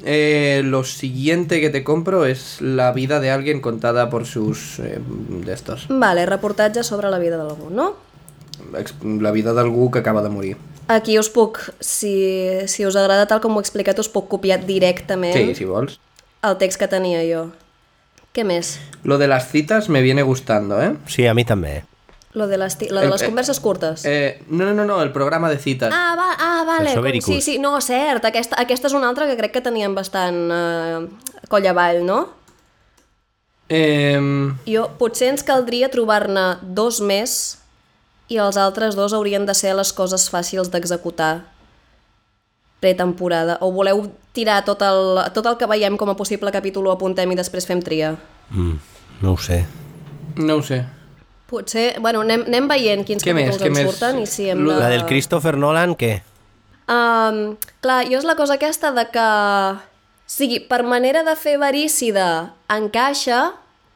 Eh, lo siguiente que te compro es la vida de alguien contada por sus... Eh, de estos. Vale, reportatge sobre la vida d'algú, no? Ex- La vida d'algú que acaba de morir. Aquí us puc, si, si us agrada tal com ho he explicat, us puc copiar directament Sí, si vols. el text que tenia jo. Què més? Lo de las citas me viene gustando, ¿eh? Sí, a mi també. Lo de ti- lo de les eh, converses curtes. Eh, no, no, no, no, el programa de citas. Ah, va, ah, vale. Com-. Sí, sí, no, cert. Aquesta, aquesta és una altra que crec que teníem bastant eh, coll avall, no? Eh, Jo, potser ens caldria trobar-ne dos més i els altres dos haurien de ser les coses fàcils d'executar pretemporada. O voleu tirar tot el, tot el que veiem com a possible capítol ho apuntem i després fem tria? Mm, no ho sé. no ho sé. Potser, bueno, anem, anem veient quins Què més, capítols què ens més? surten i si hem de... La del Christopher Nolan, què? Um, clar, jo és la cosa aquesta de que... O sigui, per manera de fer verícida encaixa,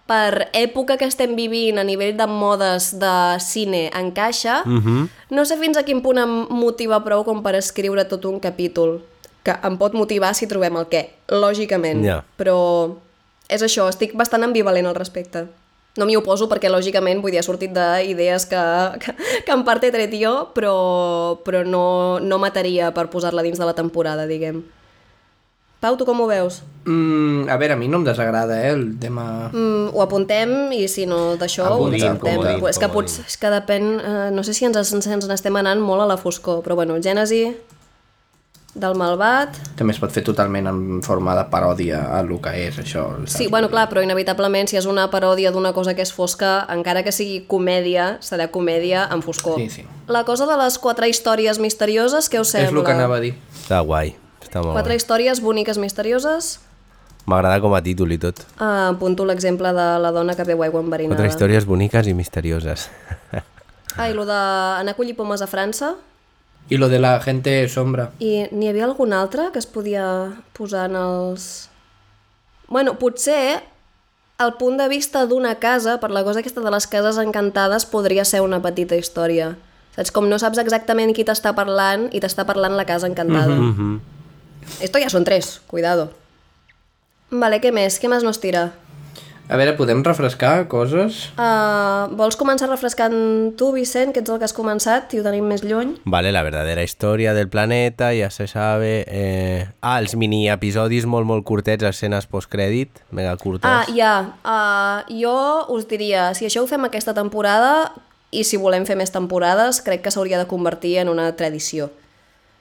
per època que estem vivint a nivell de modes de cine encaixa, mm -hmm. no sé fins a quin punt em motiva prou com per escriure tot un capítol, que em pot motivar si trobem el què, lògicament, Ja. però és això, estic bastant ambivalent al respecte. No m'hi oposo perquè, lògicament, vull dir, ha sortit d'idees que, que, que en part he tret jo, però, però no, no mataria per posar-la dins de la temporada, diguem. Pau, tu com ho veus? Mm, a veure, a mi no em desagrada, eh, el tema... Mm, ho apuntem i si no d'això ho comodín, és que potser, és que depèn, eh, no sé si ens, ens, ens n'estem anant molt a la foscor, però bueno, Gènesi del malvat... També es pot fer totalment en forma de paròdia a lo que és això. saps? Sí, bueno, clar, però inevitablement si és una paròdia d'una cosa que és fosca, encara que sigui comèdia, serà comèdia en foscor. Sí, sí. La cosa de les quatre històries misterioses, què us sembla? És el que anava a dir. Està guai. Està molt Quatre guai. històries boniques misterioses. M'agrada com a títol i tot. Ah, apunto l'exemple de la dona que veu aigua enverinada. Quatre històries boniques i misterioses. Ah, i lo d'anar a collir pomes a França. I lo de la gente sombra. I n'hi havia algun altre que es podia posar en els... Bueno, potser el punt de vista d'una casa, per la cosa aquesta de les cases encantades, podria ser una petita història. Saps? Com no saps exactament qui t'està parlant i t'està parlant la casa encantada. Mm -hmm. Esto ya son tres, cuidado. Vale, què més? Què més nos tira? A veure, podem refrescar coses? Uh, vols començar refrescant tu, Vicent, que ets el que has començat i ho tenim més lluny? Vale, la verdadera història del planeta, ja se sabe. Eh... Ah, els mini episodis molt, molt curtets, escenes postcrèdit, mega curtes. Ah, ja. Uh, jo us diria, si això ho fem aquesta temporada i si volem fer més temporades, crec que s'hauria de convertir en una tradició.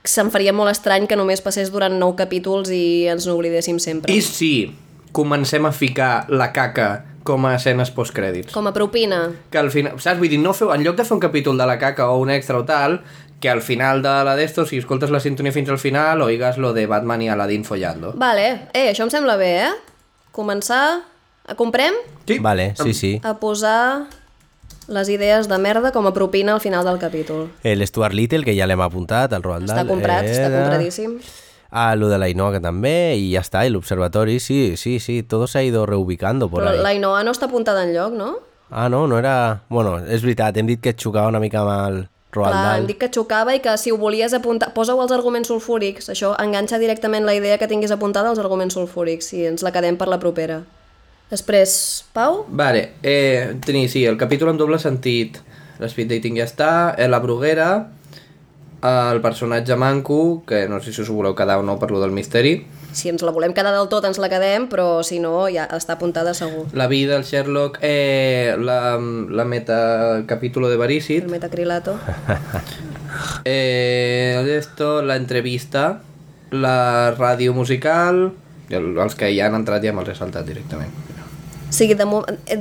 Se'm faria molt estrany que només passés durant nou capítols i ens n'oblidéssim sempre. I si comencem a ficar la caca com a escenes postcrèdits? Com a propina. Que al final, saps? Vull dir, no feu, en lloc de fer un capítol de la caca o un extra o tal, que al final de la d'esto, si escoltes la sintonia fins al final, oigas lo de Batman i Aladdin follando. Vale, eh, això em sembla bé, eh? Començar... A comprem? Sí? Vale, sí, sí. A posar les idees de merda com a propina al final del capítol. El Stuart Little, que ja l'hem apuntat, el Roald Està Dahl. comprat, eh, està compradíssim. Ah, lo de la Inoa també, i ja està, i l'observatori, sí, sí, sí, todo se ha ido reubicando por Però ahí. la Inoa no està apuntada en lloc, no? Ah, no, no era... Bueno, és veritat, hem dit que et xocava una mica amb el Roald Clar, Dahl. hem dit que xocava i que si ho volies apuntar... Posa-ho als arguments sulfúrics. Això enganxa directament la idea que tinguis apuntada als arguments sulfúrics i ens la quedem per la propera. Després, Pau? Vale, eh, tenia, sí, el capítol en doble sentit. L'speed dating ja està, eh, la bruguera, el personatge manco, que no sé si us ho voleu quedar o no per lo del misteri, Si ens la volem quedar del tot, ens la quedem, però si no, ja està apuntada segur. la vida, el Sherlock, eh, la, la meta capítulo de Barícit, El metacrilato. eh, esto, la entrevista, la ràdio musical, els que ja han entrat ja me'ls he saltat directament. O sigui, de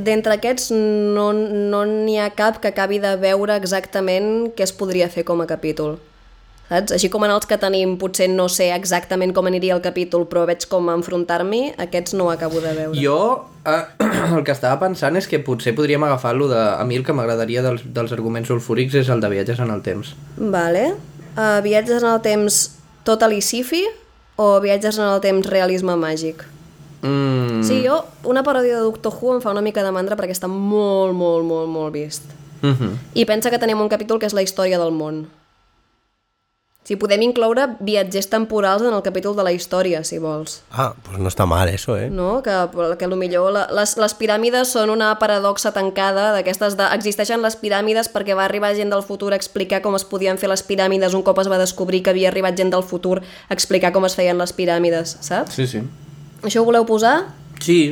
d'entre aquests no no n'hi ha cap que acabi de veure exactament què es podria fer com a capítol. Saps? Així com en els que tenim potser no sé exactament com aniria el capítol, però veig com enfrontar-m'hi, aquests no ho acabo de veure. Jo eh, el que estava pensant és que potser podríem agafar-lo de... A mi el que m'agradaria dels, dels arguments sulfúrics és el de viatges en el temps. Vale. Uh, viatges en el temps Total i o viatges en el temps realisme màgic? Mm, Sí, jo, una paròdia de Doctor Who em fa una mica de mandra perquè està molt, molt, molt, molt vist. mm -hmm. I pensa que tenim un capítol que és la història del món. Si podem incloure viatgers temporals en el capítol de la història, si vols. Ah, pues no està mal eso, eh? No? Que, que millor la, les, les piràmides són una paradoxa tancada d'aquestes de... Existeixen les piràmides perquè va arribar gent del futur a explicar com es podien fer les piràmides un cop es va descobrir que havia arribat gent del futur a explicar com es feien les piràmides, saps? Sí, sí. Això ho voleu posar? Sí.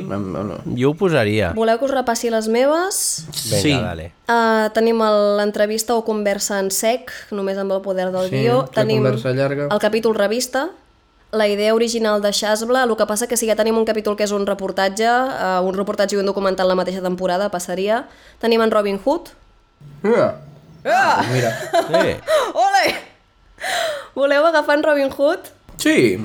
Jo ho posaria. Voleu que us repassi les meves? Vinga, sí. dale. Uh, tenim l'entrevista o conversa en sec, només amb el poder del Sí, guió. Tenim conversa llarga. el capítol revista, la idea original de Shasbla, el que passa que si ja tenim un capítol que és un reportatge, uh, un reportatge i un documental la mateixa temporada, passaria. Tenim en Robin Hood. Ah. Ah. Mira. Eh, Ole! Voleu agafar en Robin Hood? Sí.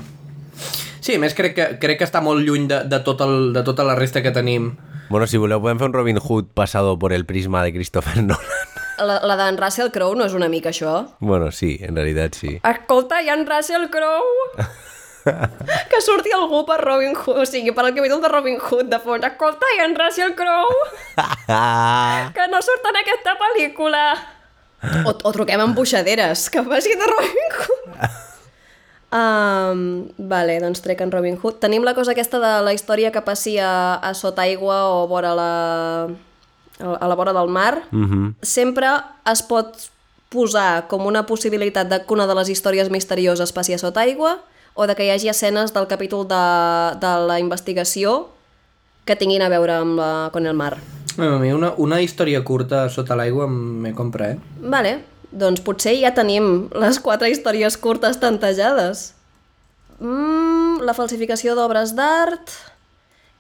Sí, a més crec que, crec que està molt lluny de, de, tot el, de tota la resta que tenim. bueno, si voleu podem fer un Robin Hood pasado por el prisma de Christopher Nolan. La, la d'en Russell Crowe no és una mica això? bueno, sí, en realitat sí. Escolta, hi ha en Russell Crowe! que surti algú per Robin Hood, o sigui, per el capítol de Robin Hood de fons. Escolta, hi ha en Russell Crowe! que no surt en aquesta pel·lícula! O, o truquem amb buixaderes, que faci de Robin Hood. Um, vale, doncs trec en Robin Hood. Tenim la cosa aquesta de la història que passi a, a sota aigua o vora la, a la vora del mar. Mm -hmm. Sempre es pot posar com una possibilitat de que una de les històries misterioses passi a sota aigua o de que hi hagi escenes del capítol de, de la investigació que tinguin a veure amb la, con el mar. A mi una, una història curta sota l'aigua me compra, eh? Vale, doncs potser ja tenim les quatre històries curtes tantejades. Mm, la falsificació d'obres d'art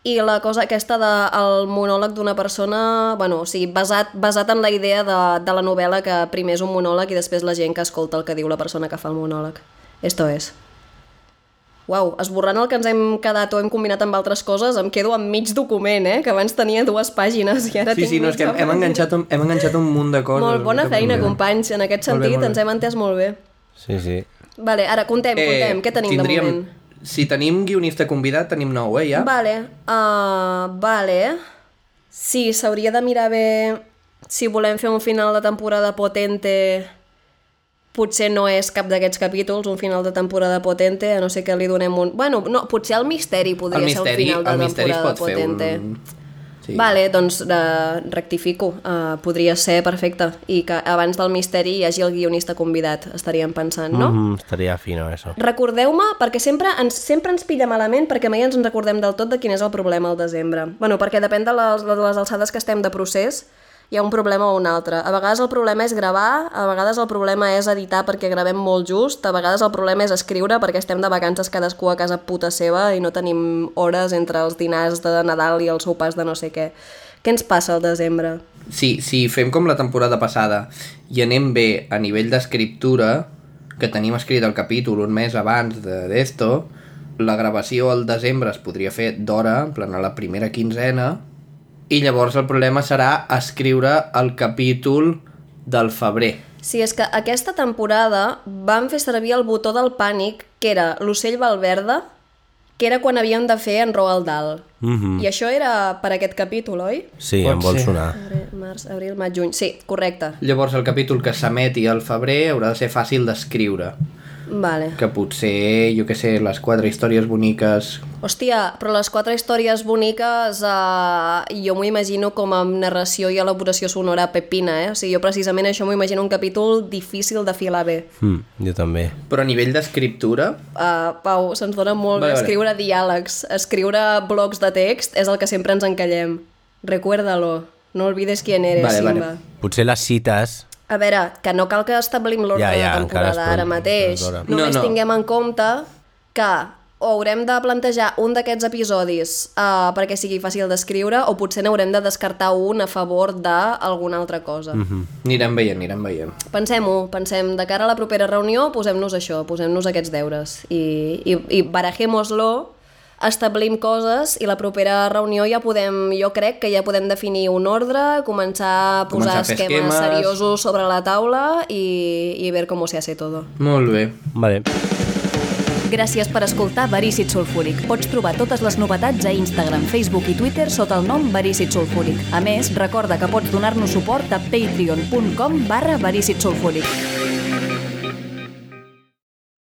i la cosa aquesta del monòleg d'una persona, bueno, o sigui, basat, basat en la idea de, de la novel·la que primer és un monòleg i després la gent que escolta el que diu la persona que fa el monòleg. Esto és. Uau, esborrant el que ens hem quedat o hem combinat amb altres coses, em quedo amb mig document, eh? Que abans tenia dues pàgines i ara Sí, tinc sí, no, és que hem, hem, enganxat, un- hem enganxat un munt de coses. Molt bona feina, problema. companys. En aquest Molt bé, sentit molt bé. ens hem entès molt bé. Sí, sí. Vale, ara contem, contem. Què tenim de moment? Si tenim guionista convidat, tenim nou, eh, ja? Vale, uh, vale. Sí, s'hauria de mirar bé si volem fer un final de temporada potente potser no és cap d'aquests capítols, un final de temporada potente, a no ser que li donem un... Bueno, no, potser el misteri podria el ser misteri, un final de el misteri es temporada pot fer potente. un... Sí. Vale, doncs uh, rectifico. Uh, podria ser perfecte. I que abans del misteri hi hagi el guionista convidat, estaríem pensant, no? Mm, estaria fino, eso. Recordeu-me, perquè sempre ens, sempre ens pilla malament perquè mai ens en recordem del tot de quin és el problema al desembre. bueno, perquè depèn de les, de les alçades que estem de procés, hi ha un problema o un altre. A vegades el problema és gravar, a vegades el problema és editar perquè gravem molt just, a vegades el problema és escriure perquè estem de vacances cadascú a casa puta seva i no tenim hores entre els dinars de Nadal i els sopars de no sé què. Què ens passa al desembre? Si, si fem com la temporada passada i anem bé a nivell d'escriptura, que tenim escrit el capítol un mes abans de- d'esto, la gravació al desembre es podria fer d'hora, en plan a la primera quinzena, i llavors el problema serà escriure el capítol del febrer. Sí, és que aquesta temporada van fer servir el botó del pànic, que era l'ocell Valverde, que era quan havien de fer en Roald Dahl. Mm -hmm. I això era per aquest capítol, oi? Sí, Pot em vol ser. sonar. Abril, març, abril, maig, juny. Sí, correcte. Llavors el capítol que s'emeti al febrer haurà de ser fàcil d'escriure. Vale. Que potser, jo que sé, les quatre històries boniques... Hòstia, però les quatre històries boniques eh, jo m'ho imagino com amb narració i elaboració sonora pepina, eh? O sigui, jo precisament això m'ho imagino un capítol difícil de filar bé. Mm, jo també. Però a nivell d'escriptura... Uh, Pau, se'ns dona molt Vale, bé vale. escriure diàlegs. Escriure blocs de text és el que sempre ens encallem. Recuérdalo. No olvides quién eres, Vale, vale. Simba. Potser les cites... A veure, que no cal que establim l'ordre Ja, ja, de temporada ara mateix. hora. Només No, no. tinguem en compte que o haurem de plantejar un d'aquests episodis uh, perquè sigui fàcil d'escriure o potser n'haurem de descartar un a favor d'alguna altra cosa. Mm -hmm. Anirem veient, anirem veient. Pensem-ho, pensem, de cara a la propera reunió posem-nos això, posem-nos aquests deures i, i, i barajémoslo establim coses i la propera reunió ja podem, jo crec que ja podem definir un ordre, començar a posar Començar esquemes, esquemes. seriosos sobre la taula i, i ver cómo se hace todo. Molt bé. Vale. Gràcies per escoltar Verícid Sulfúric. Pots trobar totes les novetats a Instagram, Facebook i Twitter sota el nom Verícid Sulfúric. A més, recorda que pots donar-nos suport a patreon.com barra Verícid Sulfúric.